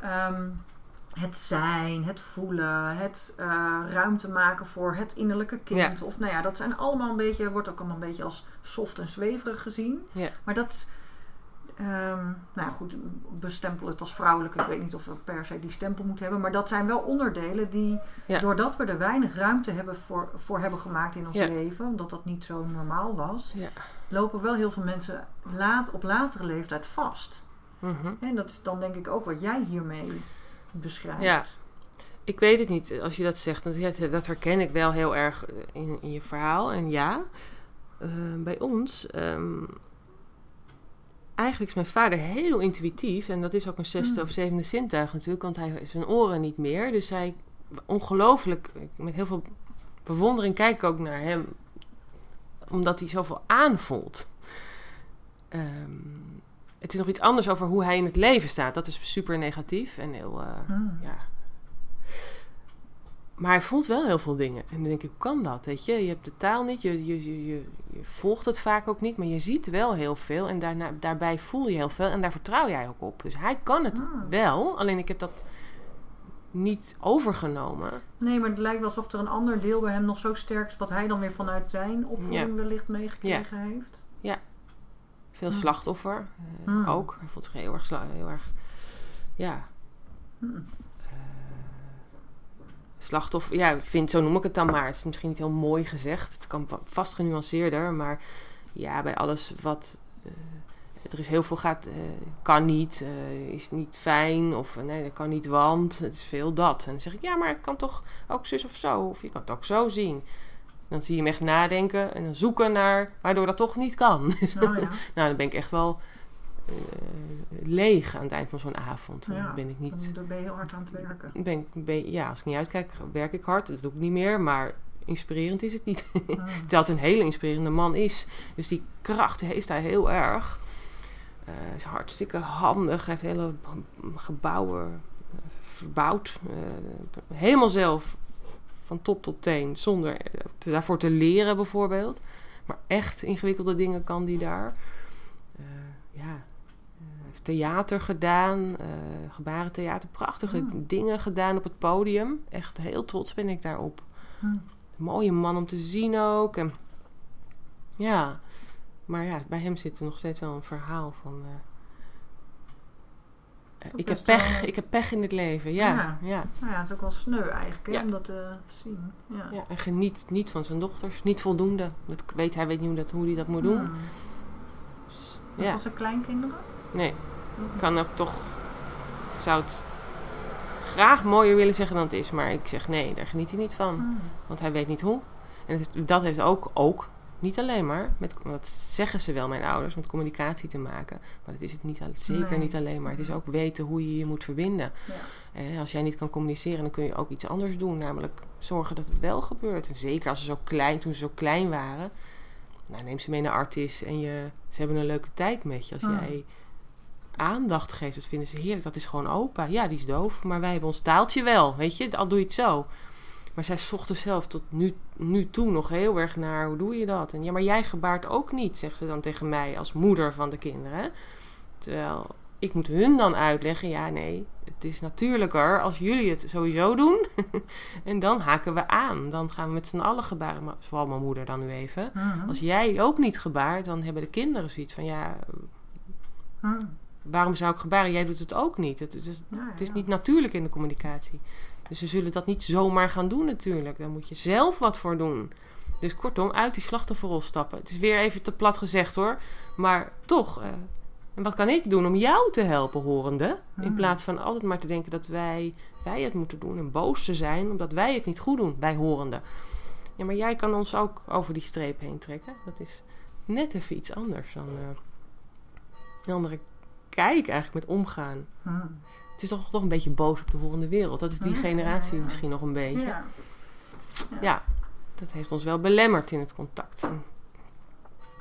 ehm, het zijn, het voelen, het eh, ruimte maken voor het innerlijke kind. Of nou ja, dat zijn allemaal een beetje, wordt ook allemaal een beetje als soft en zweverig gezien. Ja. Maar dat, ehm, nou ja, goed, bestempel het als vrouwelijk. Ik weet niet of we per se die stempel moeten hebben. Maar dat zijn wel onderdelen die, Ja. doordat we er weinig ruimte hebben voor, voor hebben gemaakt in ons Ja. leven, omdat dat niet zo normaal was, Ja. lopen wel heel veel mensen laat, op latere leeftijd vast. Mhm. En dat is dan denk ik ook wat jij hiermee beschrijft. Ja. Ik weet het niet als je dat zegt. ja, Dat herken ik wel heel erg in, in je verhaal. En ja, eh, bij ons. ehm, eigenlijk is mijn vader heel intuïtief. En dat is ook een zesde Mm. of zevende zintuig natuurlijk. Want hij heeft zijn oren niet meer. Dus hij ongelooflijk, met heel veel bewondering kijk ik ook naar hem. Omdat hij zoveel aanvoelt. Ehm, het is nog iets anders over hoe hij in het leven staat. Dat is super negatief en heel. eh, Hmm. ja. Maar hij voelt wel heel veel dingen. En dan denk ik, hoe kan dat? Weet je, je hebt de taal niet, je, je, je, je, volgt het vaak ook niet, maar je ziet wel heel veel. En daarna, daarbij voel je heel veel en daar vertrouw jij ook op. Dus hij kan het Ah. wel, alleen ik heb dat niet overgenomen. Nee, maar het lijkt wel alsof er een ander deel bij hem nog zo sterk is, wat hij dan weer vanuit zijn opvoeding wellicht meegekregen heeft. Veel Hmm. slachtoffer eh, Hmm. ook. Hij voelt zich heel erg, heel erg ja, Hmm. Slachtoffer. Ja, vind, zo noem ik het dan maar. Het is misschien niet heel mooi gezegd. Het kan va- vast genuanceerder. Maar ja, bij alles wat. eh, er is heel veel gaat. eh, kan niet, eh, is niet fijn. Of nee, dat kan niet, want. Het is veel dat. En dan zeg ik, ja, maar het kan toch ook zus of zo. Of je kan het ook zo zien. Dan zie je hem echt nadenken en dan zoeken naar waardoor dat toch niet kan. Nou ja, nou, dan ben ik echt wel leeg aan het eind van zo'n avond. Dan ben ik niet dan daar ben je heel hard aan het werken. ben ik, ben- ja, als ik niet uitkijk, werk ik hard. Dat doe ik niet meer, maar inspirerend is het niet. Ah. Terwijl het een hele inspirerende man is. Dus die kracht heeft hij heel erg. Eh, Hij is hartstikke handig. Hij heeft hele gebouwen eh, verbouwd. Eh, helemaal zelf, van top tot teen. Zonder eh, te- daarvoor te leren bijvoorbeeld. Maar echt ingewikkelde dingen kan die daar. Eh, ja, eh, heeft theater gedaan, eh gebarentheater, prachtige Hmm. dingen gedaan op het podium. Echt heel trots ben ik daarop. Hm. Mooie man om te zien ook. En, ja, maar ja, bij hem zit er nog steeds wel een verhaal van. eh, eh, ik, heb pech, wel- ik heb pech in het leven, ja. Ja. ja. Nou ja, het is ook wel sneu eigenlijk hè, Ja. om dat te zien. Ja. ja. En geniet niet van zijn dochters, niet voldoende. Dat weet, hij weet niet hoe, dat, hoe hij dat moet doen. Hmm. Dus, ja, was zijn kleinkinderen? Nee. Ik kan ook toch. Zou het graag mooier willen zeggen dan het is, maar ik zeg nee, daar geniet hij niet van. Hmm. Want hij weet niet hoe. En het, dat heeft ook, ook, niet alleen maar, met, dat zeggen ze wel, mijn ouders, met communicatie te maken. Maar dat is het niet, zeker Nee. niet alleen maar. Het is ook weten hoe je je moet verbinden. Ja. En als jij niet kan communiceren, dan kun je ook iets anders doen. Namelijk zorgen dat het wel gebeurt. En zeker als ze zo klein, toen ze zo klein waren. Nou, neem ze mee naar Artis en je, ze hebben een leuke tijd met je. Als Hmm. jij aandacht geeft, dat vinden ze heerlijk. Dat is gewoon opa. Ja, die is doof, maar wij hebben ons taaltje wel. Weet je, al doe je het zo. Maar zij zocht er zelf tot nu, nu toe nog heel erg naar hoe doe je dat? En ja, maar jij gebaart ook niet, zegt ze dan tegen mij als moeder van de kinderen. Terwijl ik moet hun dan uitleggen, ja nee, het is natuurlijker als jullie het sowieso doen. en dan haken we aan. Dan gaan we met z'n allen gebaren, maar vooral mijn moeder dan nu even. Mhm. Als jij ook niet gebaart, dan hebben de kinderen zoiets van, ja, Mhm. Waarom zou ik gebaren? Jij doet het ook niet. Het, is, Ja, het is niet natuurlijk in de communicatie. Dus ze zullen dat niet zomaar gaan doen natuurlijk. Daar moet je zelf wat voor doen. Dus kortom, uit die slachtofferrol stappen. Het is weer even te plat gezegd hoor. Maar toch, eh, en wat kan ik doen om jou te helpen, horende? In Hmm. plaats van altijd maar te denken dat wij, wij het moeten doen en boos te zijn omdat wij het niet goed doen, wij horende. Ja, maar jij kan ons ook over die streep heen trekken. Dat is net even iets anders dan eh, een andere kijk eigenlijk met omgaan. Mhm. Het is toch, toch een beetje boos op de horende wereld. Dat is die Ja, generatie misschien nog een beetje. Ja. Ja, dat heeft ons wel belemmerd in het contact.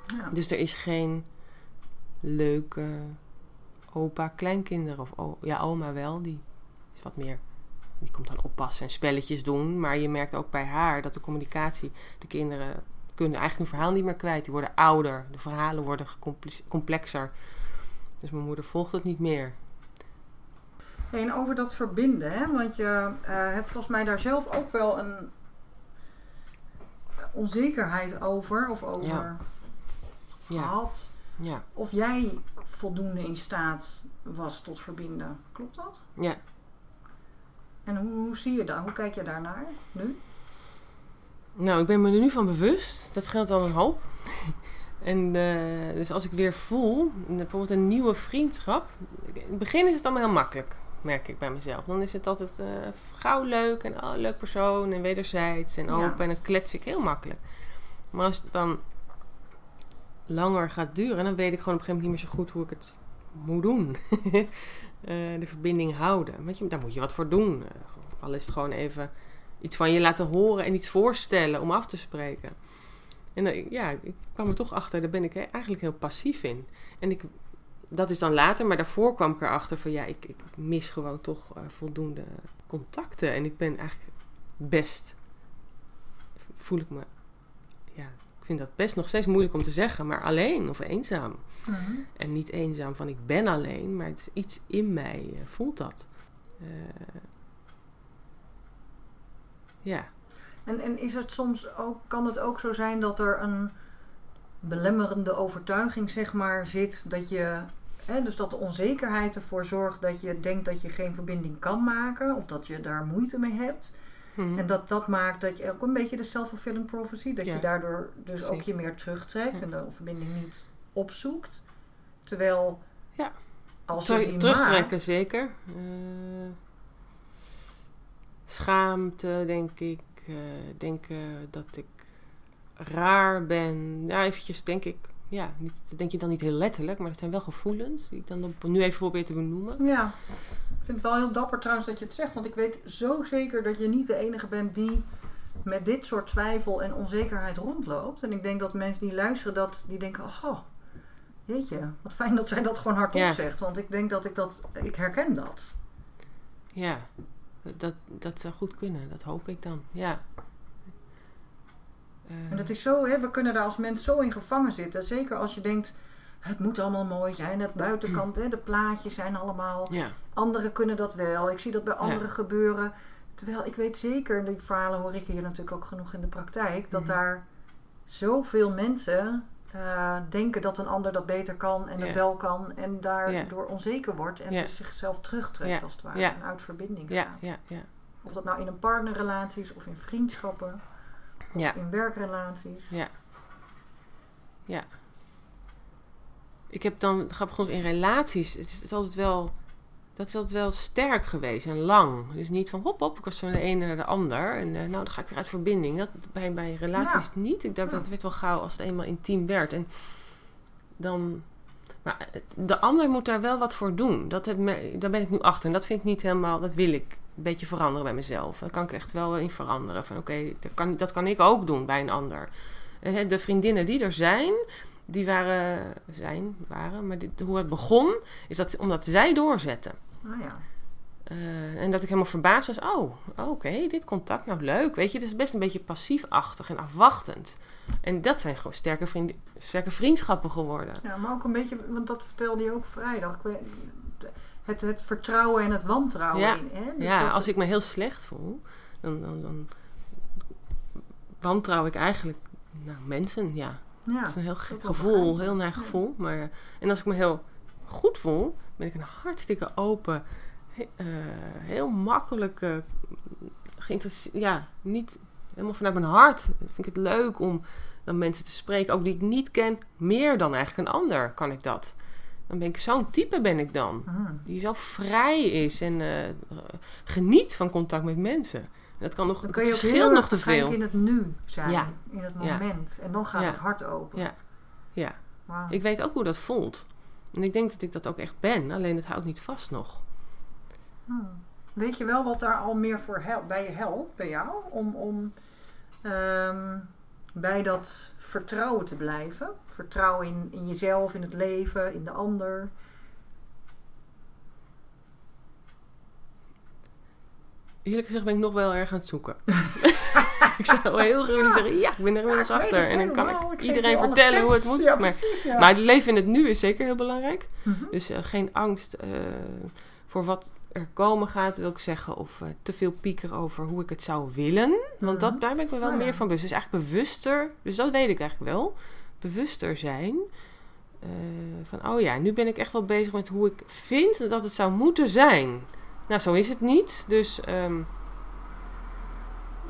Ja. Dus er is geen leuke opa, kleinkinderen of o- ja, oma wel. Die is wat meer. Die komt dan oppassen en spelletjes doen. Maar je merkt ook bij haar dat de communicatie. De kinderen kunnen eigenlijk hun verhaal niet meer kwijt. Die worden ouder. De verhalen worden complexer. Dus mijn moeder volgt het niet meer. Hey, En over dat verbinden, hè? want je eh, hebt volgens mij daar zelf ook wel een onzekerheid over, of over Ja. Ja, gehad, ja, of jij voldoende in staat was tot verbinden. Klopt dat? ja. En hoe, hoe zie je dat? Hoe kijk je daarnaar nu? Nou, ik ben me er nu van bewust. Dat scheelt al een hoop. En eh, dus als ik weer voel, bijvoorbeeld een nieuwe vriendschap. In het begin is het allemaal heel makkelijk, merk ik bij mezelf. Dan is het altijd eh, gauw leuk en oh, leuk persoon en wederzijds en Ja. open en dan klets ik heel makkelijk. Maar als het dan langer gaat duren, dan weet ik gewoon op een gegeven moment niet meer zo goed hoe ik het moet doen. Eh, de verbinding houden. Weet je, daar moet je wat voor doen. Al is het gewoon even iets van je laten horen en iets voorstellen om af te spreken. En eh, ja, ik kwam er toch achter, daar ben ik eigenlijk heel passief in. En ik, dat is dan later, maar daarvoor kwam ik erachter van ja, ik, ik mis gewoon toch eh, voldoende contacten. En ik ben eigenlijk best, voel ik me, ja, ik vind dat best nog steeds moeilijk om te zeggen, maar alleen of eenzaam. En niet eenzaam van ik ben alleen, maar het is iets in mij eh, voelt dat. Ja. En, en is het soms ook, kan het ook zo zijn dat er een belemmerende overtuiging zeg maar, zit dat je. Hè, dus dat de onzekerheid ervoor zorgt dat je denkt dat je geen verbinding kan maken of dat je daar moeite mee hebt. Mhm. En dat dat maakt dat je ook een beetje de self-fulfilling prophecy, dat Ja. je daardoor dus ook je meer terugtrekt en de verbinding niet opzoekt. Terwijl Ja. als je die terugtrekken, maakt, zeker. Eh, schaamte, denk ik. Eh, denken dat ik raar ben. Ja, eventjes denk ik. Ja, niet, dat denk je dan niet heel letterlijk, maar het zijn wel gevoelens die ik dan op- nu even probeer te benoemen. Ja, ik vind het wel heel dapper trouwens dat je het zegt. Want ik weet zo zeker dat je niet de enige bent die met dit soort twijfel en onzekerheid rondloopt. En ik denk dat mensen die luisteren, dat, die denken, oh, jeetje, wat fijn dat zij dat gewoon hardop Ja. zegt. Want ik denk dat ik dat, ik herken dat. Ja, dat, dat zou goed kunnen. Dat hoop ik dan. Ja. Eh, En dat is zo, hè, we kunnen daar als mens zo in gevangen zitten. Zeker als je denkt, het moet allemaal mooi zijn. Het buitenkant, hè, de plaatjes zijn allemaal ja, Anderen kunnen dat wel. Ik zie dat bij Ja. anderen gebeuren. Terwijl ik weet zeker, en die verhalen hoor ik hier natuurlijk ook genoeg in de praktijk, dat Mhm. daar zoveel mensen eh, denken dat een ander dat beter kan en Ja. wel kan. En daardoor onzeker wordt en dus zichzelf terugtrekt als het ware. En uit verbinding gaat. Of dat nou in een partnerrelatie is of in vriendschappen. Of in werkrelaties. Ja. Ja. Ik heb dan, grappig genoeg, in relaties, het is altijd wel, dat is altijd wel sterk geweest en lang. Dus niet van hop, hop, ik was van de ene naar de ander. En eh, nou, dan ga ik weer uit verbinding. Dat, bij, bij relaties niet. Ik dacht, Ja. dat werd wel gauw als het eenmaal intiem werd. En dan... Maar eh, de ander moet daar wel wat voor doen. Dat heb me, daar ben ik nu achter. En dat vind ik niet helemaal... Dat wil ik een beetje veranderen bij mezelf. Daar kan ik echt wel in veranderen. Van oké, dat, kan, dat kan ik ook doen bij een ander. Eh, De vriendinnen die er zijn... Die waren... Zijn, waren... Maar dit, hoe het begon... Is dat omdat zij doorzetten. Nou ja. Eh, en dat ik helemaal verbaasd was. Oh, oké, dit contact, nou leuk. Weet je, dat is best een beetje passiefachtig en afwachtend. En dat zijn gewoon sterke, vriend, sterke vriendschappen geworden. ja, maar ook een beetje, want dat vertelde je ook vrijdag. Het, het vertrouwen en het wantrouwen Ja. in. Hè? Dat- Ja, als ik me heel slecht voel, dan, dan, dan wantrouw ik eigenlijk nou, mensen. Ja, ja, dat is een heel gek gevoel, heel naar Ja. gevoel. Maar, en als ik me heel goed voel, ben ik een hartstikke open, he- eh, heel makkelijk, eh, geïnteresse- ja, niet helemaal vanuit mijn hart. Vind ik het leuk om dan mensen te spreken, ook die ik niet ken, meer dan eigenlijk een ander kan ik dat. Dan ben ik zo'n type ben ik dan Mhm. die zo vrij is en eh, geniet van contact met mensen. Dat kan nog, Dan het kun je verschilt heel nog te veel. in het nu zijn. Ja. In het moment. En dan gaat het hart open. Ja. Ja, ik weet ook hoe dat voelt. En ik denk dat ik dat ook echt ben, alleen het houdt niet vast nog. Hmm. Weet je wel wat daar al meer voor helpt, bij je helpt, bij jou? Om, om ehm, bij dat vertrouwen te blijven. Vertrouwen in, in jezelf, in het leven, in de ander. Eerlijk gezegd ben ik nog wel erg aan het zoeken. ik zou heel graag willen zeggen, ja, ik ben er inmiddels Ja, achter. En dan kan ik iedereen vertellen hoe het moet. Ja, maar, precies, ja. maar het leven in het nu is zeker heel belangrijk. Mhm. Dus eh, geen angst eh, voor wat er komen gaat, wil ik zeggen. Of eh, te veel piekeren over hoe ik het zou willen. Want dat, Mhm. daar ben ik me wel ja. meer van bewust. Dus eigenlijk bewuster, dus dat weet ik eigenlijk wel. Bewuster zijn. van, oh ja, nu ben ik echt wel bezig met hoe ik vind dat het zou moeten zijn. Nou, zo is het niet. Dus ehm,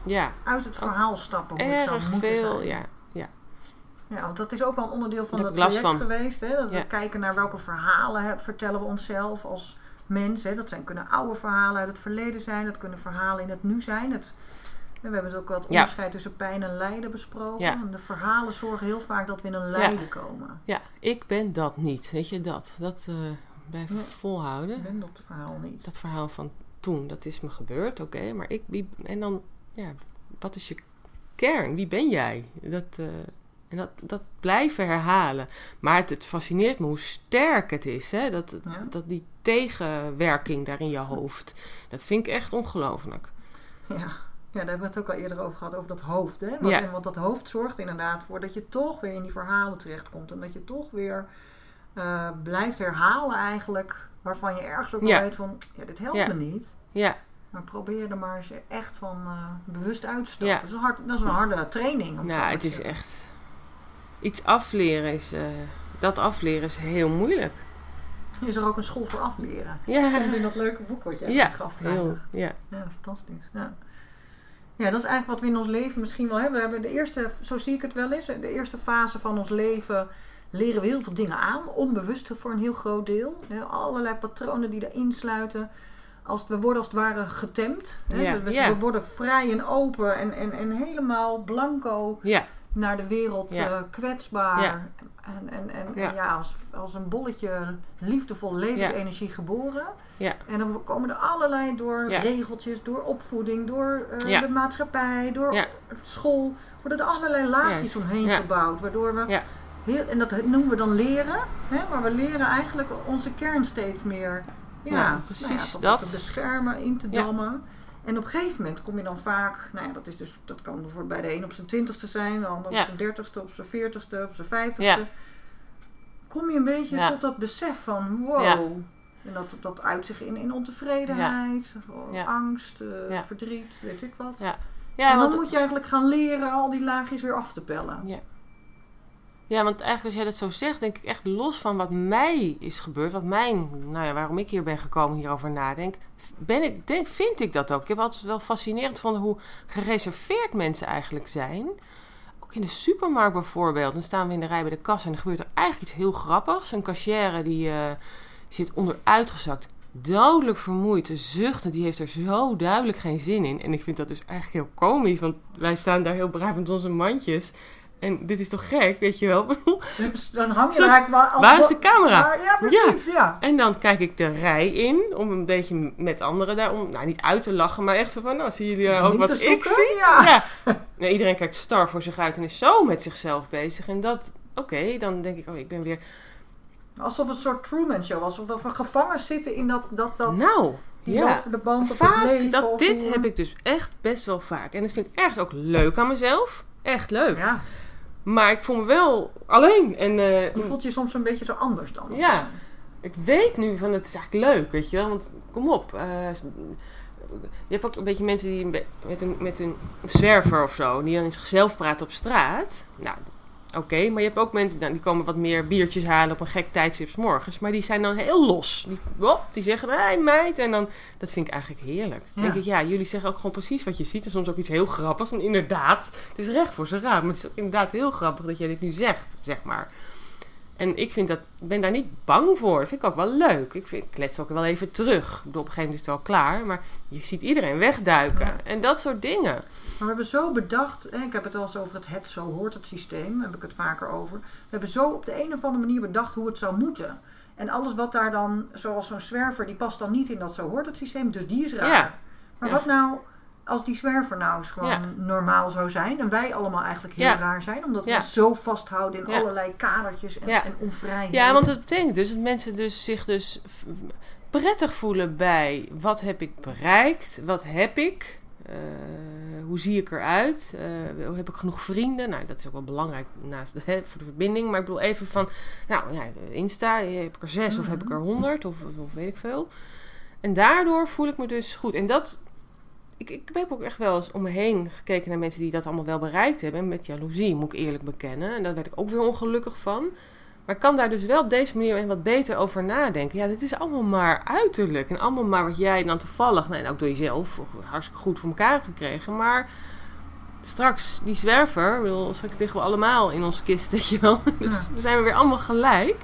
ja, Uit het verhaal stappen zou erg moeten veel. zijn. Ja, Ja, want dat is ook wel een onderdeel van dat traject van. geweest. Hè? Dat Ja. we kijken naar welke verhalen hè, vertellen we onszelf als mens. Hè? Dat zijn, kunnen oude verhalen uit het verleden zijn. Dat kunnen verhalen in het nu zijn. Het, we hebben het ook wat Ja. onderscheid tussen pijn en lijden besproken. Ja. En de verhalen zorgen heel vaak dat we in een lijden komen. ja, ik ben dat niet. Weet je, dat. Dat eh Ja. volhouden. Ik ben dat verhaal niet. dat verhaal van toen, dat is me gebeurd, oké. maar ik, wie, en dan, ja, wat is je kern? Wie ben jij? Dat, eh, en dat, dat blijven herhalen. Maar het, het fascineert me hoe sterk het is, hè? Dat, Ja. dat die tegenwerking daar in je hoofd. Dat vind ik echt ongelooflijk. Ja. ja, daar hebben we het ook al eerder over gehad, over dat hoofd. Hè? Want, Ja. want dat hoofd zorgt inderdaad voor dat je toch weer in die verhalen terechtkomt. En dat je toch weer eh, blijft herhalen eigenlijk. Waarvan je ergens ook Ja. weet van, ja, dit helpt Ja. me niet. Ja, Maar probeer er maar eens echt van eh, bewust uit te stappen. Ja. Dat, is een hard, dat is een harde training. Om maar het is zeggen. echt... Iets afleren is... eh, dat afleren is heel moeilijk. Is er ook een school voor afleren? Ja, Stond in dat leuke boek wat jij ja, gaf. heel, ja. Ja, fantastisch. Ja. ja, dat is eigenlijk wat we in ons leven misschien wel hebben. We hebben de eerste, zo zie ik het wel eens, de eerste fase van ons leven leren we heel veel dingen aan. Onbewust voor een heel groot deel. Allerlei patronen die erin sluiten. Als, we worden als het ware getemd. Ja, we, ja. we worden vrij en open en, en, en helemaal blanco Ja, naar de wereld eh, kwetsbaar. En, en, en, Ja. en ja, als, als een bolletje liefdevol levensenergie geboren. En dan komen er allerlei door regeltjes, door opvoeding, door eh, de maatschappij, door school. Worden er allerlei laagjes omheen gebouwd. Waardoor we. Heel, en dat noemen we dan leren. Hè, maar we leren eigenlijk onze kern steeds meer ja, Nou, nou precies ja, dat. te beschermen, in te dammen. En op een gegeven moment kom je dan vaak, nou ja, dat, is dus, dat kan voor bij de een op zijn twintigste zijn, de ander op zijn dertigste, op zijn veertigste, op zijn vijftigste. Kom je een beetje tot dat besef van wow. En dat, dat uit zich in, in ontevredenheid, angst, eh, verdriet, weet ik wat. Ja. ja en dan want, moet je eigenlijk gaan leren al die laagjes weer af te pellen. Ja, want eigenlijk als jij dat zo zegt, denk ik echt los van wat mij is gebeurd, wat mijn, nou ja, waarom ik hier ben gekomen, hierover nadenk, ben ik, denk, vind ik dat ook. Ik heb altijd wel fascinerend gevonden hoe gereserveerd mensen eigenlijk zijn. Ook in de supermarkt bijvoorbeeld, dan staan we in de rij bij de kassa en er gebeurt er eigenlijk iets heel grappigs. Een cashier die eh, zit onderuitgezakt, dodelijk vermoeid te zuchten, die heeft er zo duidelijk geen zin in. En ik vind dat dus eigenlijk heel komisch, want wij staan daar heel braaf met onze mandjes. En dit is toch gek, weet je wel? Dan hang je Zo, eigenlijk wel... als- Waar is de camera? Ja, precies, ja. En dan kijk ik de rij in om een beetje met anderen daar, om nou niet uit te lachen, maar echt van, nou zie jullie Om ook niet wat ik zie? ja. Nee, iedereen kijkt star voor zich uit en is zo met zichzelf bezig. En dat, oké, dan denk ik, oh, ik ben weer, Alsof een soort Truman Show, alsof we gevangen zitten in dat, dat, dat nou, ja. band het Vaak, leven. dat, of dit hoe- heb ik dus echt best wel vaak. En dat vind ik ergens ook leuk aan mezelf. Echt leuk. Ja, Maar ik voel me wel alleen. En, eh, je voelt je soms een beetje zo anders dan. Ja. ik weet nu van het is eigenlijk leuk, weet je wel. Want kom op. eh, je hebt ook een beetje mensen die met een, met een zwerver of zo, die dan in zichzelf praten op straat. Nou, oké, maar je hebt ook mensen nou, die komen wat meer biertjes halen op een gek tijdstip 's morgens. Maar die zijn dan heel los. Die, die zeggen, hé hey, meid. En dan, dat vind ik eigenlijk heerlijk. Ja. denk ik, ja, jullie zeggen ook gewoon precies wat je ziet. En soms ook iets heel grappigs. En inderdaad, het is recht voor zijn raad. Maar het is inderdaad heel grappig dat jij dit nu zegt, zeg maar. En ik vind dat, ben daar niet bang voor. Dat vind ik ook wel leuk. Ik, vind, ik klets ook wel even terug. Ik bedoel, op een gegeven moment is het wel klaar. Maar je ziet iedereen wegduiken. Ja. En dat soort dingen. Maar we hebben zo bedacht, ik heb het wel eens over het het zo hoort het systeem, daar heb ik het vaker over. We hebben zo op de een of andere manier bedacht hoe het zou moeten. En alles wat daar dan, zoals zo'n zwerver, die past dan niet in dat zo hoort het systeem, dus die is raar. Ja. Maar Ja. wat nou als die zwerver nou eens gewoon Ja. normaal zou zijn en wij allemaal eigenlijk heel Ja. raar zijn, omdat we Ja. ons zo vasthouden in allerlei kadertjes en, en onvrijheid. Ja, want dat betekent dus dat mensen dus zich dus prettig voelen bij wat heb ik bereikt, wat heb ik, eh, hoe zie ik eruit, eh, heb ik genoeg vrienden. Nou, dat is ook wel belangrijk naast de, hè, voor de verbinding. Maar ik bedoel even van, nou ja, Insta, heb ik er zes of heb ik er honderd of, of weet ik veel. En daardoor voel ik me dus goed. En dat, ik, ik heb ook echt wel eens om me heen gekeken naar mensen die dat allemaal wel bereikt hebben. En met jaloezie, moet ik eerlijk bekennen. En daar werd ik ook weer ongelukkig van. Maar ik kan daar dus wel op deze manier wat beter over nadenken. Ja, dit is allemaal maar uiterlijk. En allemaal maar wat jij dan toevallig, nou, en ook door jezelf, hartstikke goed voor elkaar gekregen. Maar straks, die zwerver, bedoel, straks liggen we allemaal in onze kist, weet je wel. Dus Ja. dan zijn we weer allemaal gelijk.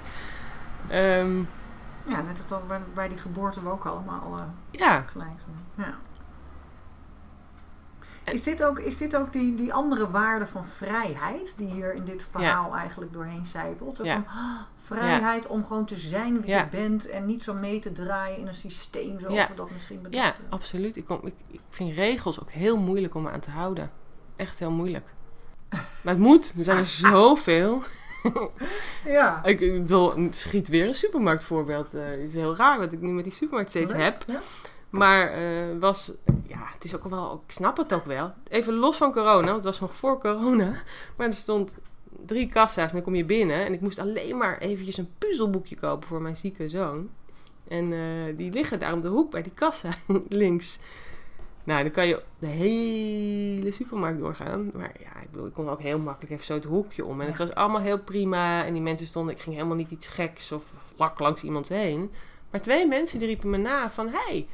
Ehm, Ja, net als bij, bij die geboorte we ook allemaal eh, ja, gelijk zijn. Ja. Is dit ook, is dit ook die, die andere waarde van vrijheid die hier in dit verhaal eigenlijk doorheen zijpelt? Van, ah, vrijheid om gewoon te zijn wie je bent en niet zo mee te draaien in een systeem zoals we dat misschien bedoelen. ja, absoluut. Ik, kom, ik, ik vind regels ook heel moeilijk om me aan te houden. Echt heel moeilijk. Maar het moet. Er zijn er zoveel. Ja. Ik ik bedoel, schiet weer een supermarktvoorbeeld. Eh, het is heel raar wat ik nu met die supermarkt steeds heb. Ja? Maar eh, was, ja, het is ook wel, ik snap het ook wel. Even los van corona, want het was nog voor corona. Maar er stond drie kassa's en dan kom je binnen. En ik moest alleen maar eventjes een puzzelboekje kopen voor mijn zieke zoon. En eh, die liggen daar om de hoek bij die kassa links. Nou, dan kan je de hele supermarkt doorgaan. Maar ja, ik bedoel, ik kon ook heel makkelijk even zo het hoekje om. En het was allemaal heel prima. En die mensen stonden, ik ging helemaal niet iets geks of lak langs iemand heen. Maar twee mensen die riepen me na van, hey,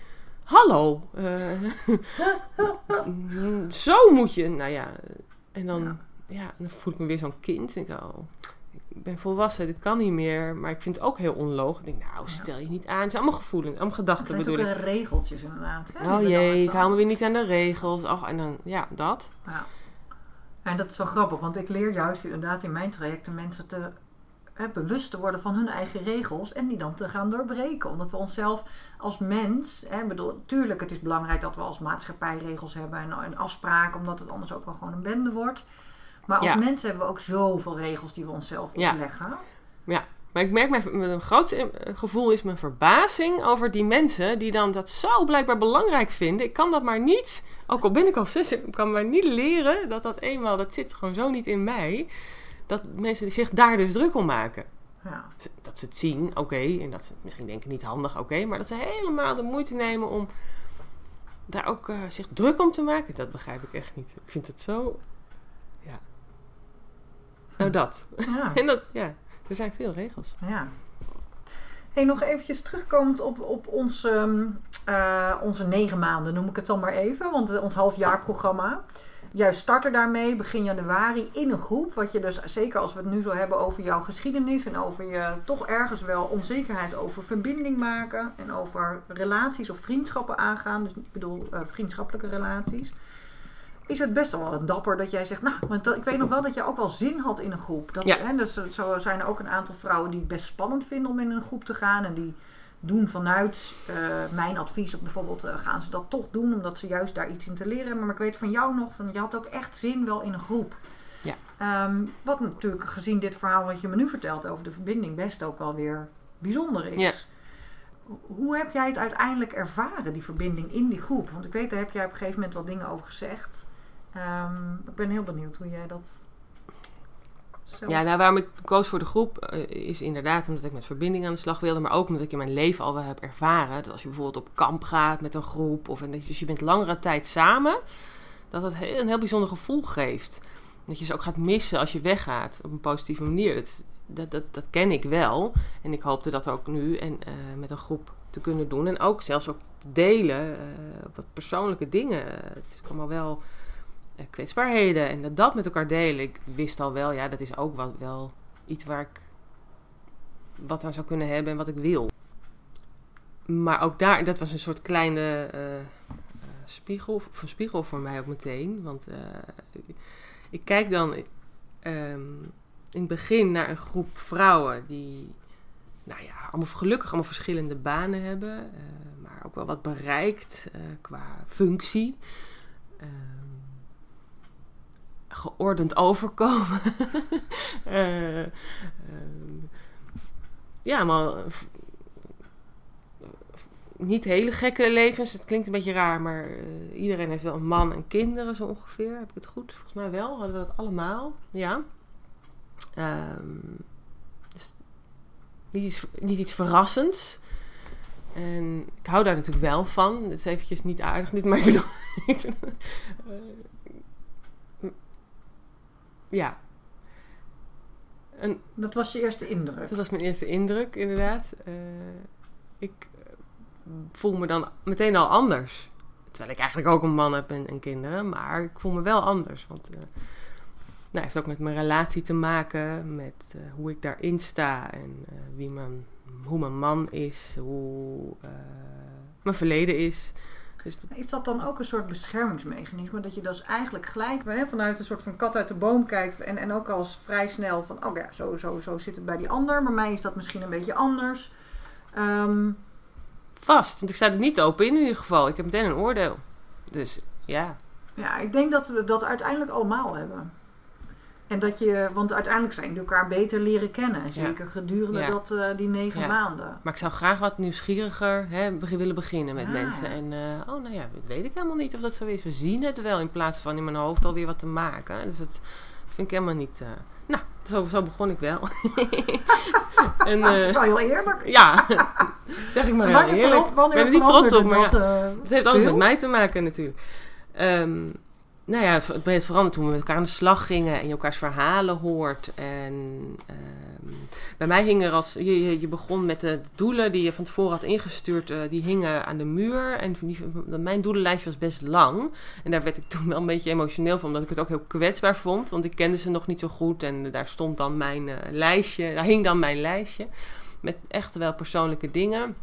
hallo. eh, zo moet je, nou ja. En dan, Ja. ja. dan voel ik me weer zo'n kind. Ik denk, oh, ik ben volwassen, dit kan niet meer. Maar ik vind het ook heel onlogisch. Ik denk, nou, stel je niet aan. Het zijn allemaal gevoelens, allemaal Het gedachten zijn bedoel ik. ook regeltjes inderdaad. hè, Oh jee, ik hou me weer niet aan de regels. Och, en dan, ja, dat. Ja. En dat is wel grappig, want ik leer juist inderdaad in mijn trajecten mensen te hè, bewust te worden van hun eigen regels en die dan te gaan doorbreken. Omdat we onszelf als mens, hè, bedoel, tuurlijk, het is belangrijk dat we als maatschappij regels hebben en, en afspraken, omdat het anders ook wel gewoon een bende wordt. Maar als Ja. mensen hebben we ook zoveel regels die we onszelf Ja. opleggen. Maar ik merk, mijn, mijn grootste eh, gevoel is mijn verbazing over die mensen die dan dat zo blijkbaar belangrijk vinden. Ik kan dat maar niet, ook al ben ik al zes, ik kan maar niet leren dat dat eenmaal, dat zit gewoon zo niet in mij. Dat mensen zich daar dus druk om maken. Ja. Dat ze het zien, oké, en dat ze misschien denken niet handig, oké, maar dat ze helemaal de moeite nemen om daar ook eh, zich druk om te maken, dat begrijp ik echt niet. Ik vind het zo, ja. Nou dat. Ja. En dat, ja, er zijn veel regels. Ja. Hey, nog eventjes terugkomend op, op ons, ehm, eh, onze negen maanden, noem ik het dan maar even. Want eh, ons halfjaarprogramma. Juist starten daarmee begin januari in een groep. Wat je dus, zeker als we het nu zo hebben over jouw geschiedenis. En over je toch ergens wel onzekerheid over verbinding maken. En over relaties of vriendschappen aangaan. Dus ik bedoel eh, vriendschappelijke relaties. Is het best wel dapper dat jij zegt, nou, want ik weet nog wel dat jij ook wel zin had in een groep. Dat, Ja. hè, dus, zo zijn er ook een aantal vrouwen die het best spannend vinden om in een groep te gaan. En die doen vanuit eh, mijn advies, of bijvoorbeeld eh, gaan ze dat toch doen, omdat ze juist daar iets in te leren hebben. Maar ik weet van jou nog, van, je had ook echt zin wel in een groep. Ja. Ehm, wat natuurlijk gezien dit verhaal wat je me nu vertelt over de verbinding best ook wel weer bijzonder is. Ja. Hoe heb jij het uiteindelijk ervaren, die verbinding in die groep? Want ik weet, daar heb jij op een gegeven moment wat dingen over gezegd. Ehm, ik ben heel benieuwd hoe jij dat Ja, nou, waarom ik koos voor de groep eh, is inderdaad omdat ik met verbinding aan de slag wilde, maar ook omdat ik in mijn leven al wel heb ervaren dat als je bijvoorbeeld op kamp gaat met een groep of en dat dus je bent langere tijd samen, dat het heel, een heel bijzonder gevoel geeft. Dat je ze ook gaat missen als je weggaat op een positieve manier. Dat, dat, dat, dat ken ik wel en ik hoopte dat ook nu en eh, met een groep te kunnen doen en ook zelfs ook te delen, eh, wat persoonlijke dingen. Het is allemaal wel kwetsbaarheden en dat, dat met elkaar delen. Ik wist al wel, ja, dat is ook wel, wel iets waar ik wat aan zou kunnen hebben en wat ik wil. Maar ook daar, dat was een soort kleine eh, spiegel, een spiegel voor mij ook meteen. Want eh, ik kijk dan ehm, in het begin naar een groep vrouwen die, nou ja, allemaal gelukkig allemaal verschillende banen hebben, eh, maar ook wel wat bereikt qua functie. Geordend overkomen. Eh, ehm, ja, maar eh, niet hele gekke levens. Het klinkt een beetje raar, maar eh, iedereen heeft wel een man en kinderen zo ongeveer. Heb ik het goed? Volgens mij wel. Hadden we dat allemaal. Ja. Ehm, dus niet, iets, niet iets verrassends. En ik hou daar natuurlijk wel van. Het is eventjes niet aardig, niet, maar ik bedoel... ja. En Dat was je eerste indruk. dat was mijn eerste indruk, inderdaad. Eh, ik eh, voel me dan meteen al anders. Terwijl ik eigenlijk ook een man heb en, en kinderen. Maar ik voel me wel anders. Want uh, nou, heeft ook met mijn relatie te maken. Met uh, hoe ik daarin sta. En wie mijn, hoe mijn man is. Hoe mijn verleden is. Dus dat... Is dat dan ook een soort beschermingsmechanisme? Dat je dus eigenlijk gelijk hè, vanuit een soort van kat uit de boom kijkt. En, en ook als vrij snel van, oh ja, zo, zo, zo zit het bij die ander. Maar mij is dat misschien een beetje anders. Um, Vast, want ik sta er niet open in in ieder geval. Ik heb meteen een oordeel. Dus ja. Ja, ik denk dat we dat uiteindelijk allemaal hebben. En dat je, want uiteindelijk zijn we elkaar beter leren kennen. Zeker ja. gedurende ja. dat, uh, die negen ja. maanden. Maar ik zou graag wat nieuwsgieriger hè, willen beginnen met mensen. En uh, oh, nou ja, dat weet ik helemaal niet of dat zo is. We zien het wel in plaats van in mijn hoofd alweer wat te maken. Dus dat vind ik helemaal niet. Uh, nou, zo, zo, begon ik wel. en, dat is wel heel eerlijk. Ja, zeg ik maar heel eerlijk. Ik ben er niet trots op, maar ja, het heeft alles met mij te maken natuurlijk. Um, nou ja, het breed veranderd toen we met elkaar aan de slag gingen en je elkaars verhalen hoort. En uh, bij mij hing er als. Je, je, begon met de doelen die je van tevoren had ingestuurd, uh, die hingen aan de muur. En mijn doelenlijstje was best lang. En daar werd ik toen wel een beetje emotioneel van, omdat ik het ook heel kwetsbaar vond. Want ik kende ze nog niet zo goed. En daar stond dan mijn uh, lijstje, daar hing dan mijn lijstje. Met echt wel persoonlijke dingen.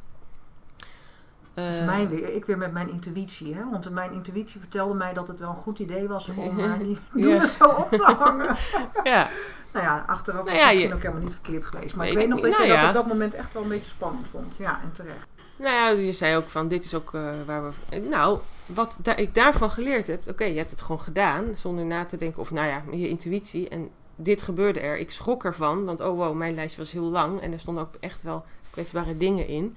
Dus mij weer, ik weer met mijn intuïtie. Hè? Want mijn intuïtie vertelde mij dat het wel een goed idee was om uh, die doelen ja. zo op te hangen. ja. nou ja, achteraf nou ja, was misschien je... ook helemaal niet verkeerd geweest. Maar nee, ik weet nog dat nou je dat op dat moment echt wel een beetje spannend vond. Ja, en terecht. Nou ja, je zei ook van, dit is ook uh, waar we... Nou, wat da ik daarvan geleerd heb... Oké, okay, je hebt het gewoon gedaan, zonder na te denken. Of nou ja, je intuïtie. En dit gebeurde er. Ik schrok ervan, want oh wow, mijn lijstje was heel lang. En er stonden ook echt wel kwetsbare dingen in.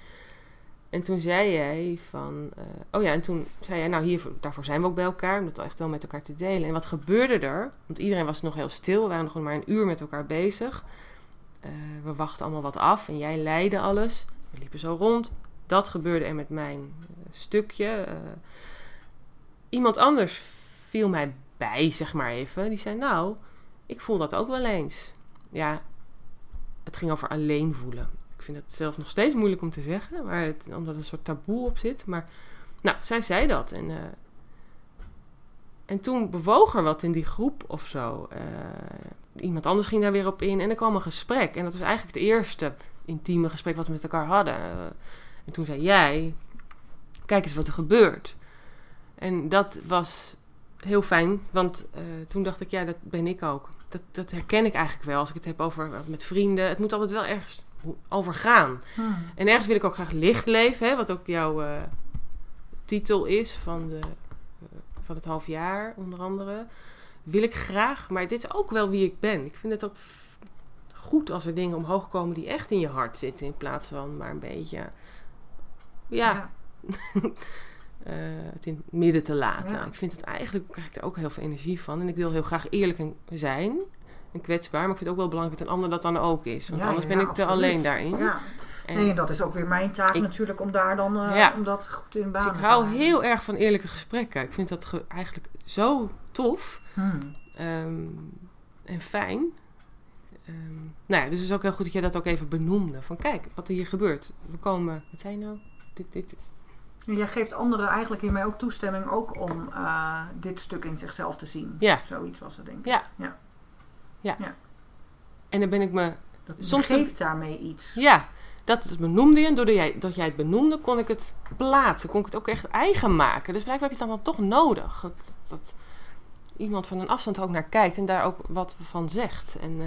En toen zei jij van, uh, oh ja, en toen zei jij, nou hier, daarvoor zijn we ook bij elkaar, om dat echt wel met elkaar te delen. En wat gebeurde er? Want iedereen was nog heel stil, we waren nog maar een uur met elkaar bezig. Uh, we wachten allemaal wat af en jij leidde alles. We liepen zo rond. Dat gebeurde er met mijn uh, stukje. iemand anders viel mij bij, zeg maar even. Die zei, nou, ik voel dat ook wel eens. Ja, het ging over alleen voelen. Vind het zelf nog steeds moeilijk om te zeggen, maar het, omdat er een soort taboe op zit. Maar nou, zij zei dat. En, uh, en toen bewoog er wat in die groep of zo. Uh, iemand anders ging daar weer op in en er kwam een gesprek. En dat was eigenlijk het eerste intieme gesprek wat we met elkaar hadden. Uh, en toen zei jij, kijk eens wat er gebeurt. En dat was heel fijn, want toen dacht ik, ja, dat ben ik ook. Dat, dat herken ik eigenlijk wel als ik het heb over met vrienden. Het moet altijd wel ergens over gaan. Hmm. En ergens wil ik ook graag licht leven, hè, wat ook jouw uh, titel is van, de, uh, van het half jaar, onder andere. Wil ik graag, maar dit is ook wel wie ik ben. Ik vind het ook goed als er dingen omhoog komen die echt in je hart zitten, in plaats van maar een beetje, ja, ja. uh, het in het midden te laten. Ja. Ik vind het eigenlijk, krijg ik er ook heel veel energie van. En ik wil heel graag eerlijk zijn. En kwetsbaar. Maar ik vind het ook wel belangrijk dat een ander dat dan ook is. Want Ja, anders ja, ben ik te absoluut. alleen daarin. Ja. En Nee, en dat is ook weer mijn taak Ik- natuurlijk om daar dan eh, Ja. om dat goed in dus baan ik te hou houden. heel erg van eerlijke gesprekken. Ik vind dat ge- eigenlijk zo tof Hmm. ehm, en fijn. Ehm, nou ja, dus het is ook heel goed dat jij dat ook even benoemde. Van kijk, wat er hier gebeurt. We komen, wat zei je nou? Dit, dit, Jij geeft anderen eigenlijk hiermee ook toestemming ook om eh, dit stuk in zichzelf te zien. Ja. Zoiets was het denk ik. Ja. ja. En dan ben ik me Dat Soms geeft daarmee iets. Ja, dat benoemde je. En doordat jij, dat jij het benoemde, kon ik het plaatsen. Kon ik het ook echt eigen maken. Dus blijkbaar heb je het dan, dan toch nodig. Dat, dat, dat iemand van een afstand ook naar kijkt en daar ook wat van zegt. En eh,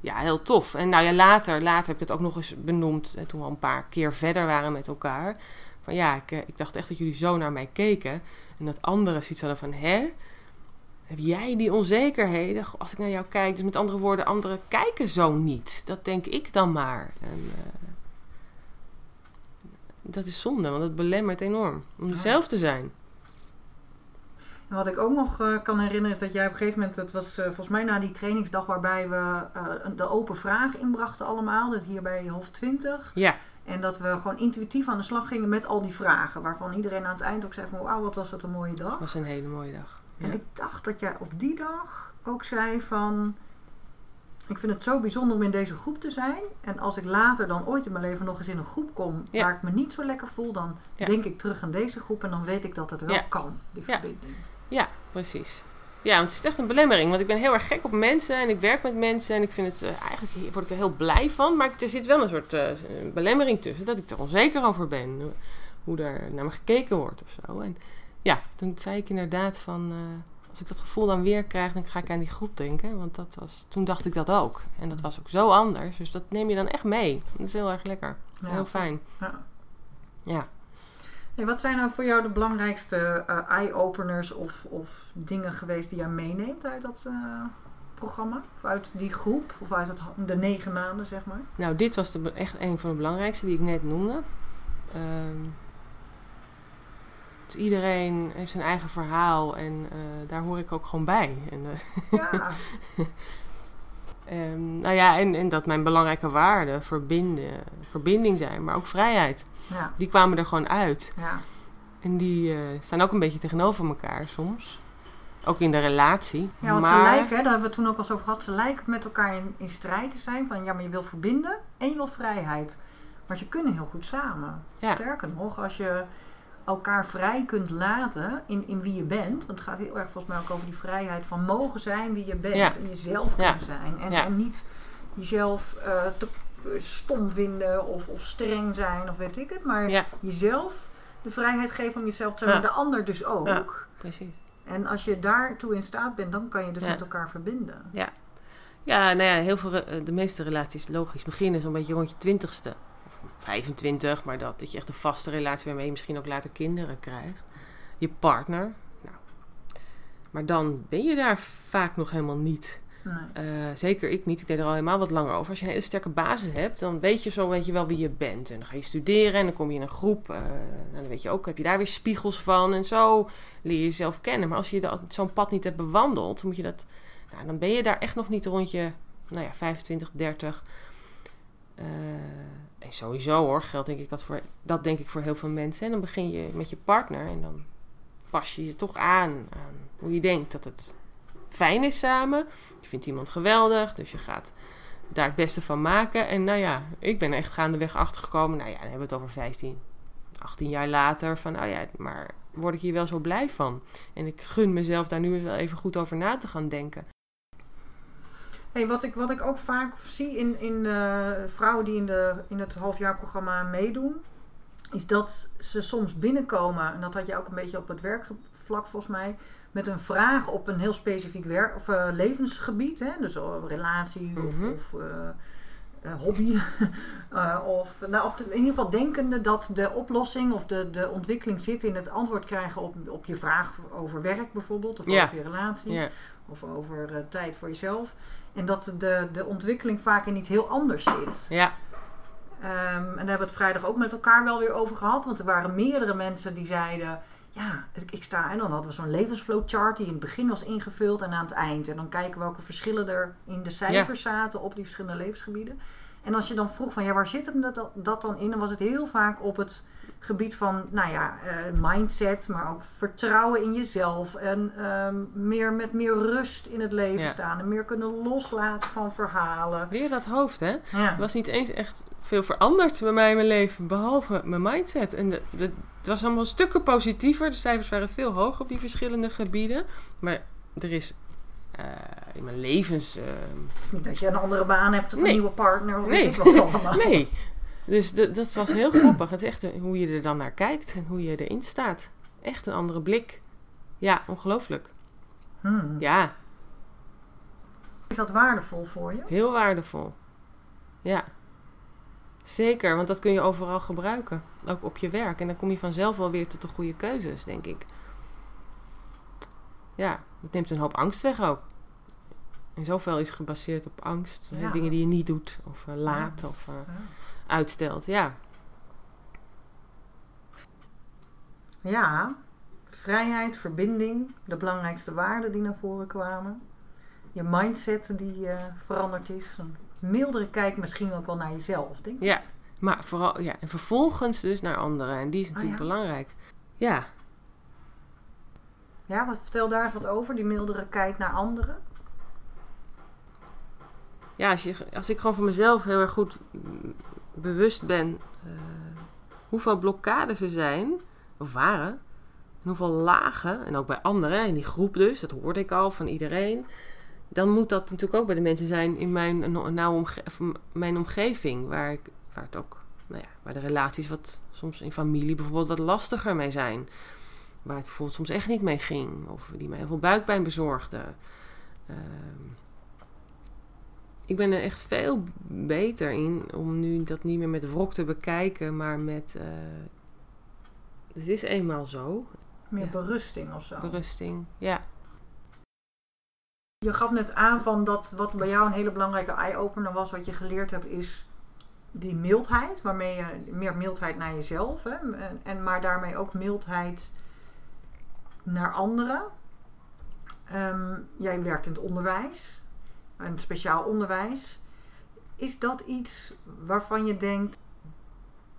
ja, heel tof. En nou ja, later, later heb ik het ook nog eens benoemd. eh, Toen we al een paar keer verder waren met elkaar. Van ja, ik, eh, ik dacht echt dat jullie zo naar mij keken. En dat anderen zoiets hadden van, hè? Heb jij die onzekerheden? Als ik naar jou kijk, dus met andere woorden, anderen kijken zo niet. Dat denk ik dan maar. En, eh, dat is zonde, want het belemmert enorm om Ja. jezelf te zijn. En wat ik ook nog eh, kan herinneren is dat jij op een gegeven moment, het was eh, volgens mij na die trainingsdag waarbij we de open vraag inbrachten allemaal, dat hier bij Hof 20. Ja, En dat we gewoon intuïtief aan de slag gingen met al die vragen, waarvan iedereen aan het eind ook zei van wauw, wat was dat een mooie dag. was een hele mooie dag. En ik dacht dat jij op die dag ook zei van... Ik vind het zo bijzonder om in deze groep te zijn. En als ik later dan ooit in mijn leven nog eens in een groep kom... Ja. waar ik me niet zo lekker voel... dan Ja. denk ik terug aan deze groep... en dan weet ik dat het wel Ja. kan, die Ja. verbinding. Ja, precies. Ja, want het is echt een belemmering. Want ik ben heel erg gek op mensen en ik werk met mensen en ik vind het eh, eigenlijk hier word ik er heel blij van. Maar er zit wel een soort eh, belemmering tussen dat ik er onzeker over ben. Hoe er naar me gekeken wordt of zo. En ja, toen zei ik inderdaad van. eh, als ik dat gevoel dan weer krijg, dan ga ik aan die groep denken. Want dat was, toen dacht ik dat ook. En dat was ook zo anders. Dus dat neem je dan echt mee. Dat is heel erg lekker. Ja. Heel fijn. Ja. Ja. Hey, wat zijn nou voor jou de belangrijkste eh, eye-openers... Of, of dingen geweest die jij meeneemt uit dat eh, programma? Of uit die groep? Of uit het, de negen maanden, zeg maar? Nou, dit was de, echt een van de belangrijkste die ik net noemde. Ehm, dus iedereen heeft zijn eigen verhaal en eh, daar hoor ik ook gewoon bij. En, eh, Ja, ehm, nou ja, en, en dat mijn belangrijke waarden verbinden, verbinding zijn, maar ook vrijheid. ja, Die kwamen er gewoon uit. ja. En die eh, staan ook een beetje tegenover elkaar soms. Ook in de relatie. Ja, want maar, ze lijken, hè, daar hebben we toen ook al eens over gehad, ze lijken met elkaar in, in strijd te zijn. Van ja, maar je wil verbinden en je wil vrijheid. Maar ze kunnen heel goed samen. Ja. Sterker nog, als je elkaar vrij kunt laten in, in wie je bent. Want het gaat heel erg volgens mij ook over die vrijheid van mogen zijn wie je bent. Ja. En jezelf Ja. kunnen zijn. En, Ja. en niet jezelf eh, te stom vinden of, of streng zijn of weet ik het. Maar Ja, jezelf de vrijheid geven om jezelf te zijn. Ja. De ander dus ook. Ja. precies. En als je daartoe in staat bent, dan kan je dus Ja. met elkaar verbinden. Ja, nou ja, heel veel, eh, de meeste relaties logisch beginnen zo'n beetje rond je twintigste. Of 25, maar dat, dat je echt een vaste relatie waarmee je misschien ook later kinderen krijgt. Je partner. Nou. Maar dan ben je daar vaak nog helemaal niet. Nee. Eh, zeker ik niet. Ik deed er al helemaal wat langer over. Als je een hele sterke basis hebt, dan weet je zo weet je wel wie je bent. En dan ga je studeren en dan kom je in een groep. eh, en dan weet je ook, heb je daar weer spiegels van. En zo leer je jezelf kennen. Maar als je dat- zo'n pad niet hebt bewandeld, dan moet je dat... Nou, dan ben je daar echt nog niet rond je, nou ja, 25, 30. Eh, en sowieso hoor, geldt denk ik dat voor, dat denk ik voor heel veel mensen. En dan begin je met je partner en dan pas je je toch aan aan hoe je denkt dat het fijn is samen. Je vindt iemand geweldig, dus je gaat daar het beste van maken. En nou ja, ik ben echt gaandeweg achtergekomen. Nou ja, dan hebben we het over 15, 18 jaar later. Van nou ja, maar word ik hier wel zo blij van? En ik gun mezelf daar nu eens wel even goed over na te gaan denken. Hey, wat, ik, wat ik ook vaak zie in, in de vrouwen die in, de, in het halfjaarprogramma meedoen, is dat ze soms binnenkomen, en dat had je ook een beetje op het werkvlak volgens mij, met een vraag op een heel specifiek werk, of, eh, levensgebied. Hè? Dus eh, relatie of, Mhm. of eh, hobby. Eh, of, nou, of in ieder geval denkende dat de oplossing of de, de ontwikkeling zit in het antwoord krijgen op, op je vraag over werk bijvoorbeeld, of over je relatie of over eh, tijd voor jezelf. En dat de, de ontwikkeling vaak in iets heel anders zit. ja, Ehm, en daar hebben we het vrijdag ook met elkaar wel weer over gehad. Want er waren meerdere mensen die zeiden... ja, ik, sta en dan hadden we zo'n levensflowchart die in het begin was ingevuld en aan het eind. En dan kijken welke verschillen er in de cijfers zaten op die verschillende levensgebieden. En als je dan vroeg van ja, waar zit hem dat, dat dan in? Dan was het heel vaak op het gebied van, nou ja, eh, mindset, maar ook vertrouwen in jezelf. En ehm, meer met meer rust in het leven Ja. staan. En meer kunnen loslaten van verhalen. Weer dat hoofd, hè? Ja. Er was niet eens echt veel veranderd bij mij in mijn leven, behalve mijn mindset. En de, de, het was allemaal stukken positiever. De cijfers waren veel hoger op die verschillende gebieden. Maar er is eh, in mijn levens... eh, Het is niet dat je een andere baan hebt of een nieuwe partner of Nee. weet ik wat allemaal. nee. Dus dat was heel grappig. Het is echt een- hoe je er dan naar kijkt en hoe je erin staat. Echt een andere blik. Ja, ongelooflijk. Hmm. Ja, Is dat waardevol voor je? heel waardevol. Ja. Zeker, want dat kun je overal gebruiken. Ook op je werk. En dan kom je vanzelf wel weer tot de goede keuzes, denk ik. Ja, dat neemt een hoop angst weg ook. En zoveel is gebaseerd op angst. Ja. Dingen die je niet doet, of eh, laat, of eh, Ja. Uitstelt. Ja. Ja, vrijheid, verbinding, de belangrijkste waarden die naar voren kwamen. Je mindset die eh, veranderd is. Een mildere kijk misschien ook wel naar jezelf, denk ik. ja, maar vooral, ja, en vervolgens dus naar anderen. En die is natuurlijk ja. belangrijk. Ja, Ja, wat, vertel daar eens wat over, die mildere kijk naar anderen. ja als, je, als ik gewoon voor mezelf heel erg goed bewust ben eh, hoeveel blokkades er zijn, of waren, en hoeveel lagen, en ook bij anderen, in die groep dus, dat hoorde ik al van iedereen, dan moet dat natuurlijk ook bij de mensen zijn in mijn, no- nauwe omge mijn omgeving, waar, ik, waar het ook, nou ja, waar de relaties wat soms in familie bijvoorbeeld wat lastiger mee zijn. Waar het bijvoorbeeld soms echt niet mee ging, of die mij heel veel buikpijn bezorgde. Ehm, ik ben er echt veel beter in om nu dat niet meer met wrok te bekijken, maar met. eh, het is eenmaal zo. Meer Ja. berusting of zo. Berusting. Ja. Je gaf net aan van dat wat bij jou een hele belangrijke eye-opener was, wat je geleerd hebt, is die mildheid, waarmee je meer mildheid naar jezelf, hè, en, en maar daarmee ook mildheid naar anderen. Ehm, jij werkt in het onderwijs, een speciaal onderwijs. Is dat iets waarvan je denkt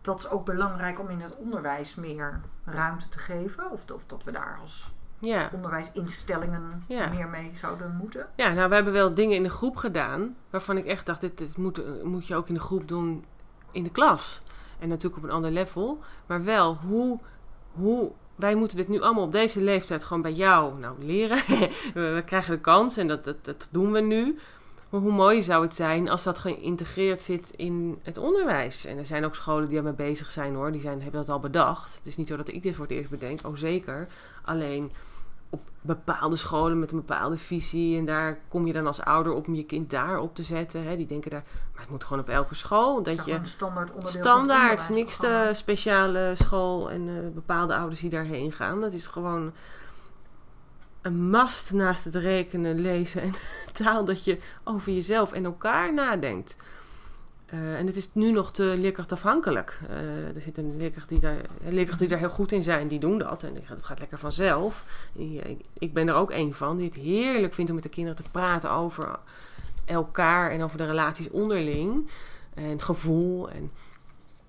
dat is ook belangrijk om in het onderwijs meer ruimte te geven? Of, of dat we daar als Ja. onderwijsinstellingen Ja. meer mee zouden moeten? ja, nou, we hebben wel dingen in de groep gedaan waarvan ik echt dacht: dit, dit moet, moet je ook in de groep doen in de klas. En natuurlijk op een ander level. Maar wel, hoe, hoe wij moeten dit nu allemaal op deze leeftijd gewoon bij jou nou, leren. we, krijgen de kans en dat, dat, dat doen we nu. Maar hoe mooi zou het zijn als dat geïntegreerd zit in het onderwijs? En er zijn ook scholen die ermee bezig zijn hoor. Die zijn, hebben dat al bedacht. Het is niet zo dat ik dit voor het eerst bedenk. Oh zeker. Alleen bepaalde scholen met een bepaalde visie. En daar kom je dan als ouder op om je kind daar op te zetten. Hè. Die denken daar, maar het moet gewoon op elke school. Dat je standaard onderdeel standaard, niks te onderwijsprogramma. speciale school en eh, bepaalde ouders die daarheen gaan. Dat is gewoon een mast naast het rekenen, lezen en taal dat je over jezelf en elkaar nadenkt. Eh, en het is nu nog te leerkrachtafhankelijk. Eh er zit een leerkracht die, daar, die daar heel goed in zijn, die doen dat. En het gaat lekker vanzelf. Ik, ben er ook een van die het heerlijk vindt om met de kinderen te praten over elkaar en over de relaties onderling. En gevoel. En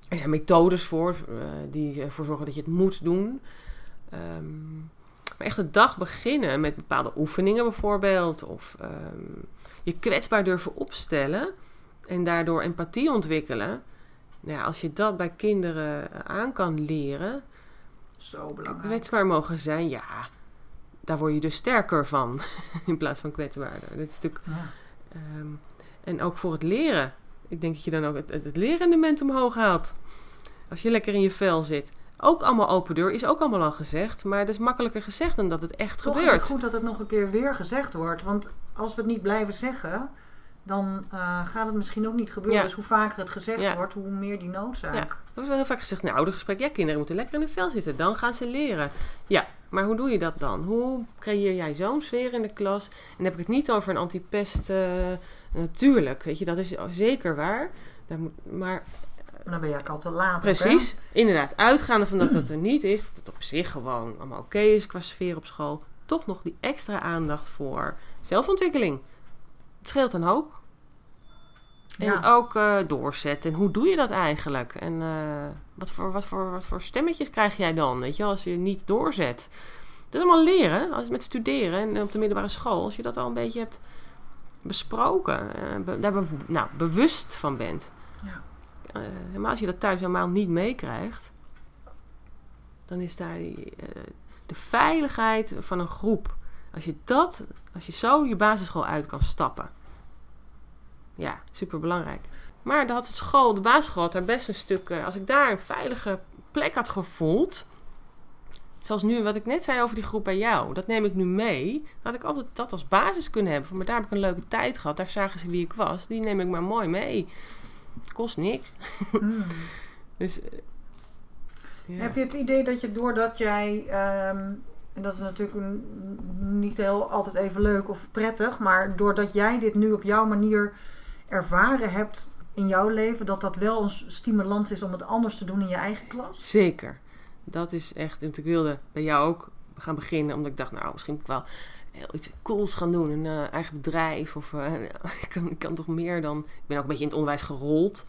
er zijn methodes voor eh, die ervoor zorgen dat je het moet doen. Ehm, maar echt de dag beginnen met bepaalde oefeningen bijvoorbeeld. Of ehm, je kwetsbaar durven opstellen. En daardoor empathie ontwikkelen. Nou ja, als je dat bij kinderen eh, aan kan leren. Zo belangrijk. Kwetsbaar mogen zijn, ja. Daar word je dus sterker van. In plaats van kwetsbaarder. Dat is natuurlijk Ja. Ehm, en ook voor het leren. Ik denk dat je dan ook het, het leerrendement omhoog haalt. Als je lekker in je vel zit. Ook allemaal open deur, is ook allemaal al gezegd. Maar het is makkelijker gezegd dan dat het echt Toch is gebeurt. het goed dat het nog een keer weer gezegd wordt. Want als we het niet blijven zeggen, dan eh, gaat het misschien ook niet gebeuren. Ja. Dus hoe vaker het gezegd Ja. wordt, hoe meer die noodzaak. Ja. Wordt wel heel vaak gezegd, nou, oudergesprek, ja, kinderen moeten lekker in hun vel zitten. Dan gaan ze leren. Ja, maar hoe doe je dat dan? Hoe creëer jij zo'n sfeer in de klas? En dan heb ik het niet over een antipest. eh, natuurlijk, weet je, dat is zeker waar. Daar moet, maar dan ben je eigenlijk al te laat. ook, Precies, inderdaad. Uitgaande van dat dat er niet is, dat het op zich gewoon allemaal oké is qua sfeer op school, toch nog die extra aandacht voor zelfontwikkeling. Het scheelt een hoop. En Ja. ook eh, doorzetten. En hoe doe je dat eigenlijk? En eh, wat, voor, wat, voor, wat voor stemmetjes krijg jij dan? Weet je, als je niet doorzet. Dat is allemaal leren. Als met studeren en op de middelbare school. Als je dat al een beetje hebt besproken. be- daar be- nou, bewust van bent. Ja. Maar als je dat thuis helemaal niet meekrijgt. Dan is daar die, de veiligheid van een groep. Als je dat, als je zo je basisschool uit kan stappen. Ja, super belangrijk. Maar dat had de school, de basisschool had daar best een stuk. eh, als ik daar een veilige plek had gevoeld. Zoals nu, wat ik net zei over die groep bij jou. Dat neem ik nu mee. Had ik altijd dat als basis kunnen hebben. Maar daar heb ik een leuke tijd gehad. Daar zagen ze wie ik was. Die neem ik maar mooi mee. Kost niks. Hmm. Dus, eh, ja. Heb je het idee dat je doordat jij, ehm, en dat is natuurlijk niet heel altijd even leuk of prettig, maar doordat jij dit nu op jouw manier ervaren hebt in jouw leven, dat dat wel een stimulans is om het anders te doen in je eigen klas? Zeker. Dat is echt. Want ik wilde bij jou ook gaan beginnen. Omdat ik dacht, nou, misschien moet ik wel heel iets cools gaan doen. Een eh, eigen bedrijf. Of eh, ik, kan, ik kan toch meer dan. Ik ben ook een beetje in het onderwijs gerold.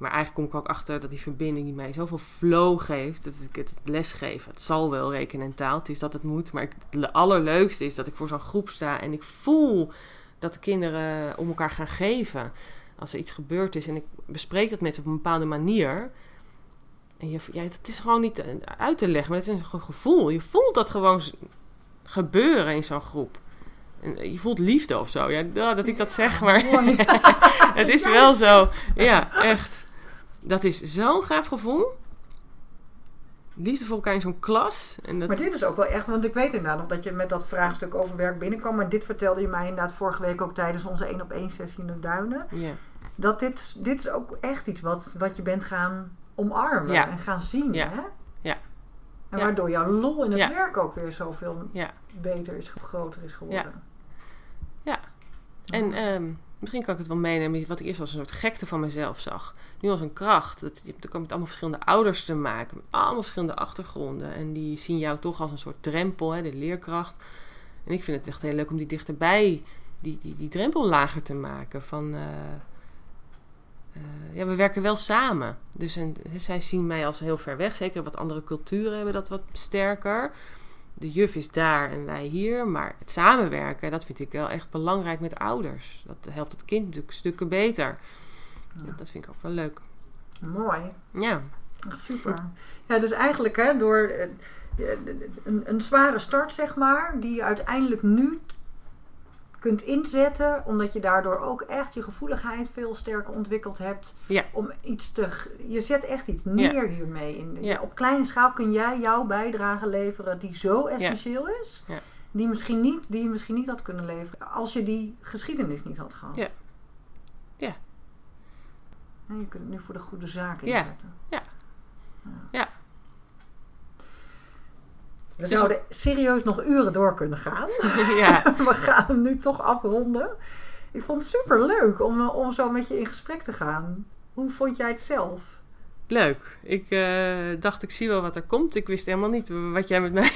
Maar eigenlijk kom ik ook achter dat die verbinding die mij zoveel flow geeft. Dat ik het, lesgeven. Het zal wel rekenen en taal. Het is dat het moet. Maar het allerleukste is dat ik voor zo'n groep sta. En ik voel dat de kinderen om elkaar gaan geven. Als er iets gebeurd is. En ik bespreek dat met ze op een bepaalde manier. En je, ja, het is gewoon niet uit te leggen, maar het is een ge- gevoel. Je voelt dat gewoon gebeuren in zo'n groep. En eh, je voelt liefde of zo. Ja, da- dat ik dat zeg, maar het is wel zo. Ja, echt. Dat is zo'n gaaf gevoel. Liefde voor elkaar in zo'n klas. En dat, Maar dit is ook wel echt, want ik weet inderdaad nog dat je met dat vraagstuk over werk binnenkwam. Maar dit vertelde je mij inderdaad vorige week ook tijdens onze 1 op 1 sessie in de Duinen. ja, Dat dit, dit is ook echt iets wat, wat je bent gaan omarmen Ja. en gaan zien. Ja. Hè? Ja. En Ja. waardoor jouw lol in het werk ook weer zoveel beter is, groter is geworden. Ja. En ehm, misschien kan ik het wel meenemen wat ik eerst als een soort gekte van mezelf zag. Nu als een kracht. Dat, je ook met allemaal verschillende ouders te maken. Met allemaal verschillende achtergronden. En die zien jou toch als een soort drempel, hè, de leerkracht. En ik vind het echt heel leuk om die dichterbij, die, die, die drempel lager te maken. Van, eh, eh, ja, we werken wel samen. Dus en, zij zien mij als heel ver weg. Zeker wat andere culturen hebben dat wat sterker de juf is daar en wij hier. Maar het samenwerken, dat vind ik wel echt belangrijk met ouders. Dat helpt het kind natuurlijk stukken beter. Ja. Dat vind ik ook wel leuk. Mooi. Ja, super. Ja, dus eigenlijk hè, door eh, eh, een, een zware start, zeg maar, die uiteindelijk nu kunt inzetten, omdat je daardoor ook echt je gevoeligheid veel sterker ontwikkeld hebt. Ja. Om iets te. Je zet echt iets neer hiermee. In, Ja. Op kleine schaal kun jij jouw bijdrage leveren die zo essentieel is. Die, misschien niet, die je misschien niet had kunnen leveren als je die geschiedenis niet had gehad. Ja. Ja. En je kunt het nu voor de goede zaak Ja. inzetten. Ja. Ja. We is zouden serieus nog uren door kunnen gaan. ja. We gaan hem nu toch afronden. Ik vond het super leuk om, eh, om zo met je in gesprek te gaan. Hoe vond jij het zelf? leuk. Ik eh, dacht, ik zie wel wat er komt. Ik wist helemaal niet wat jij met mij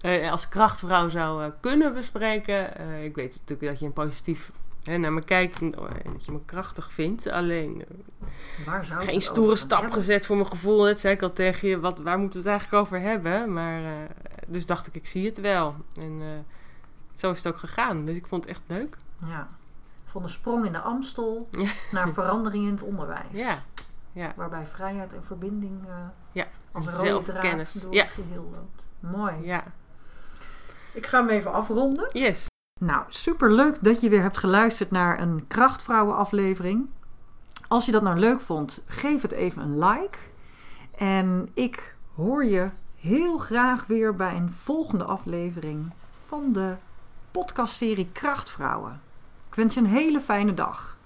eh, als krachtvrouw zou kunnen bespreken. Ik weet natuurlijk dat je een positief hè, naar me kijkt en en dat je me krachtig vindt. Alleen eh, Waar zou geen stoere stap hebben? gezet voor mijn gevoel. Dat zei ik al tegen je. Wat, waar moeten we het eigenlijk over hebben? Maar, eh, dus dacht ik, ik zie het wel. En eh, zo is het ook gegaan. Dus ik vond het echt leuk. Ja. Van de sprong in de Amstel Ja. naar verandering in het onderwijs. Ja, ja. Waarbij vrijheid en verbinding eh, Ja, als en een rode draad zelfkennis. door Ja. het geheel loopt. Mooi. ja. Ik ga hem even afronden. Yes. Nou, super leuk dat je weer hebt geluisterd naar een Krachtvrouwen aflevering. Als je dat nou leuk vond, geef het even een like. En ik hoor je heel graag weer bij een volgende aflevering van de podcastserie Krachtvrouwen. Ik wens je een hele fijne dag.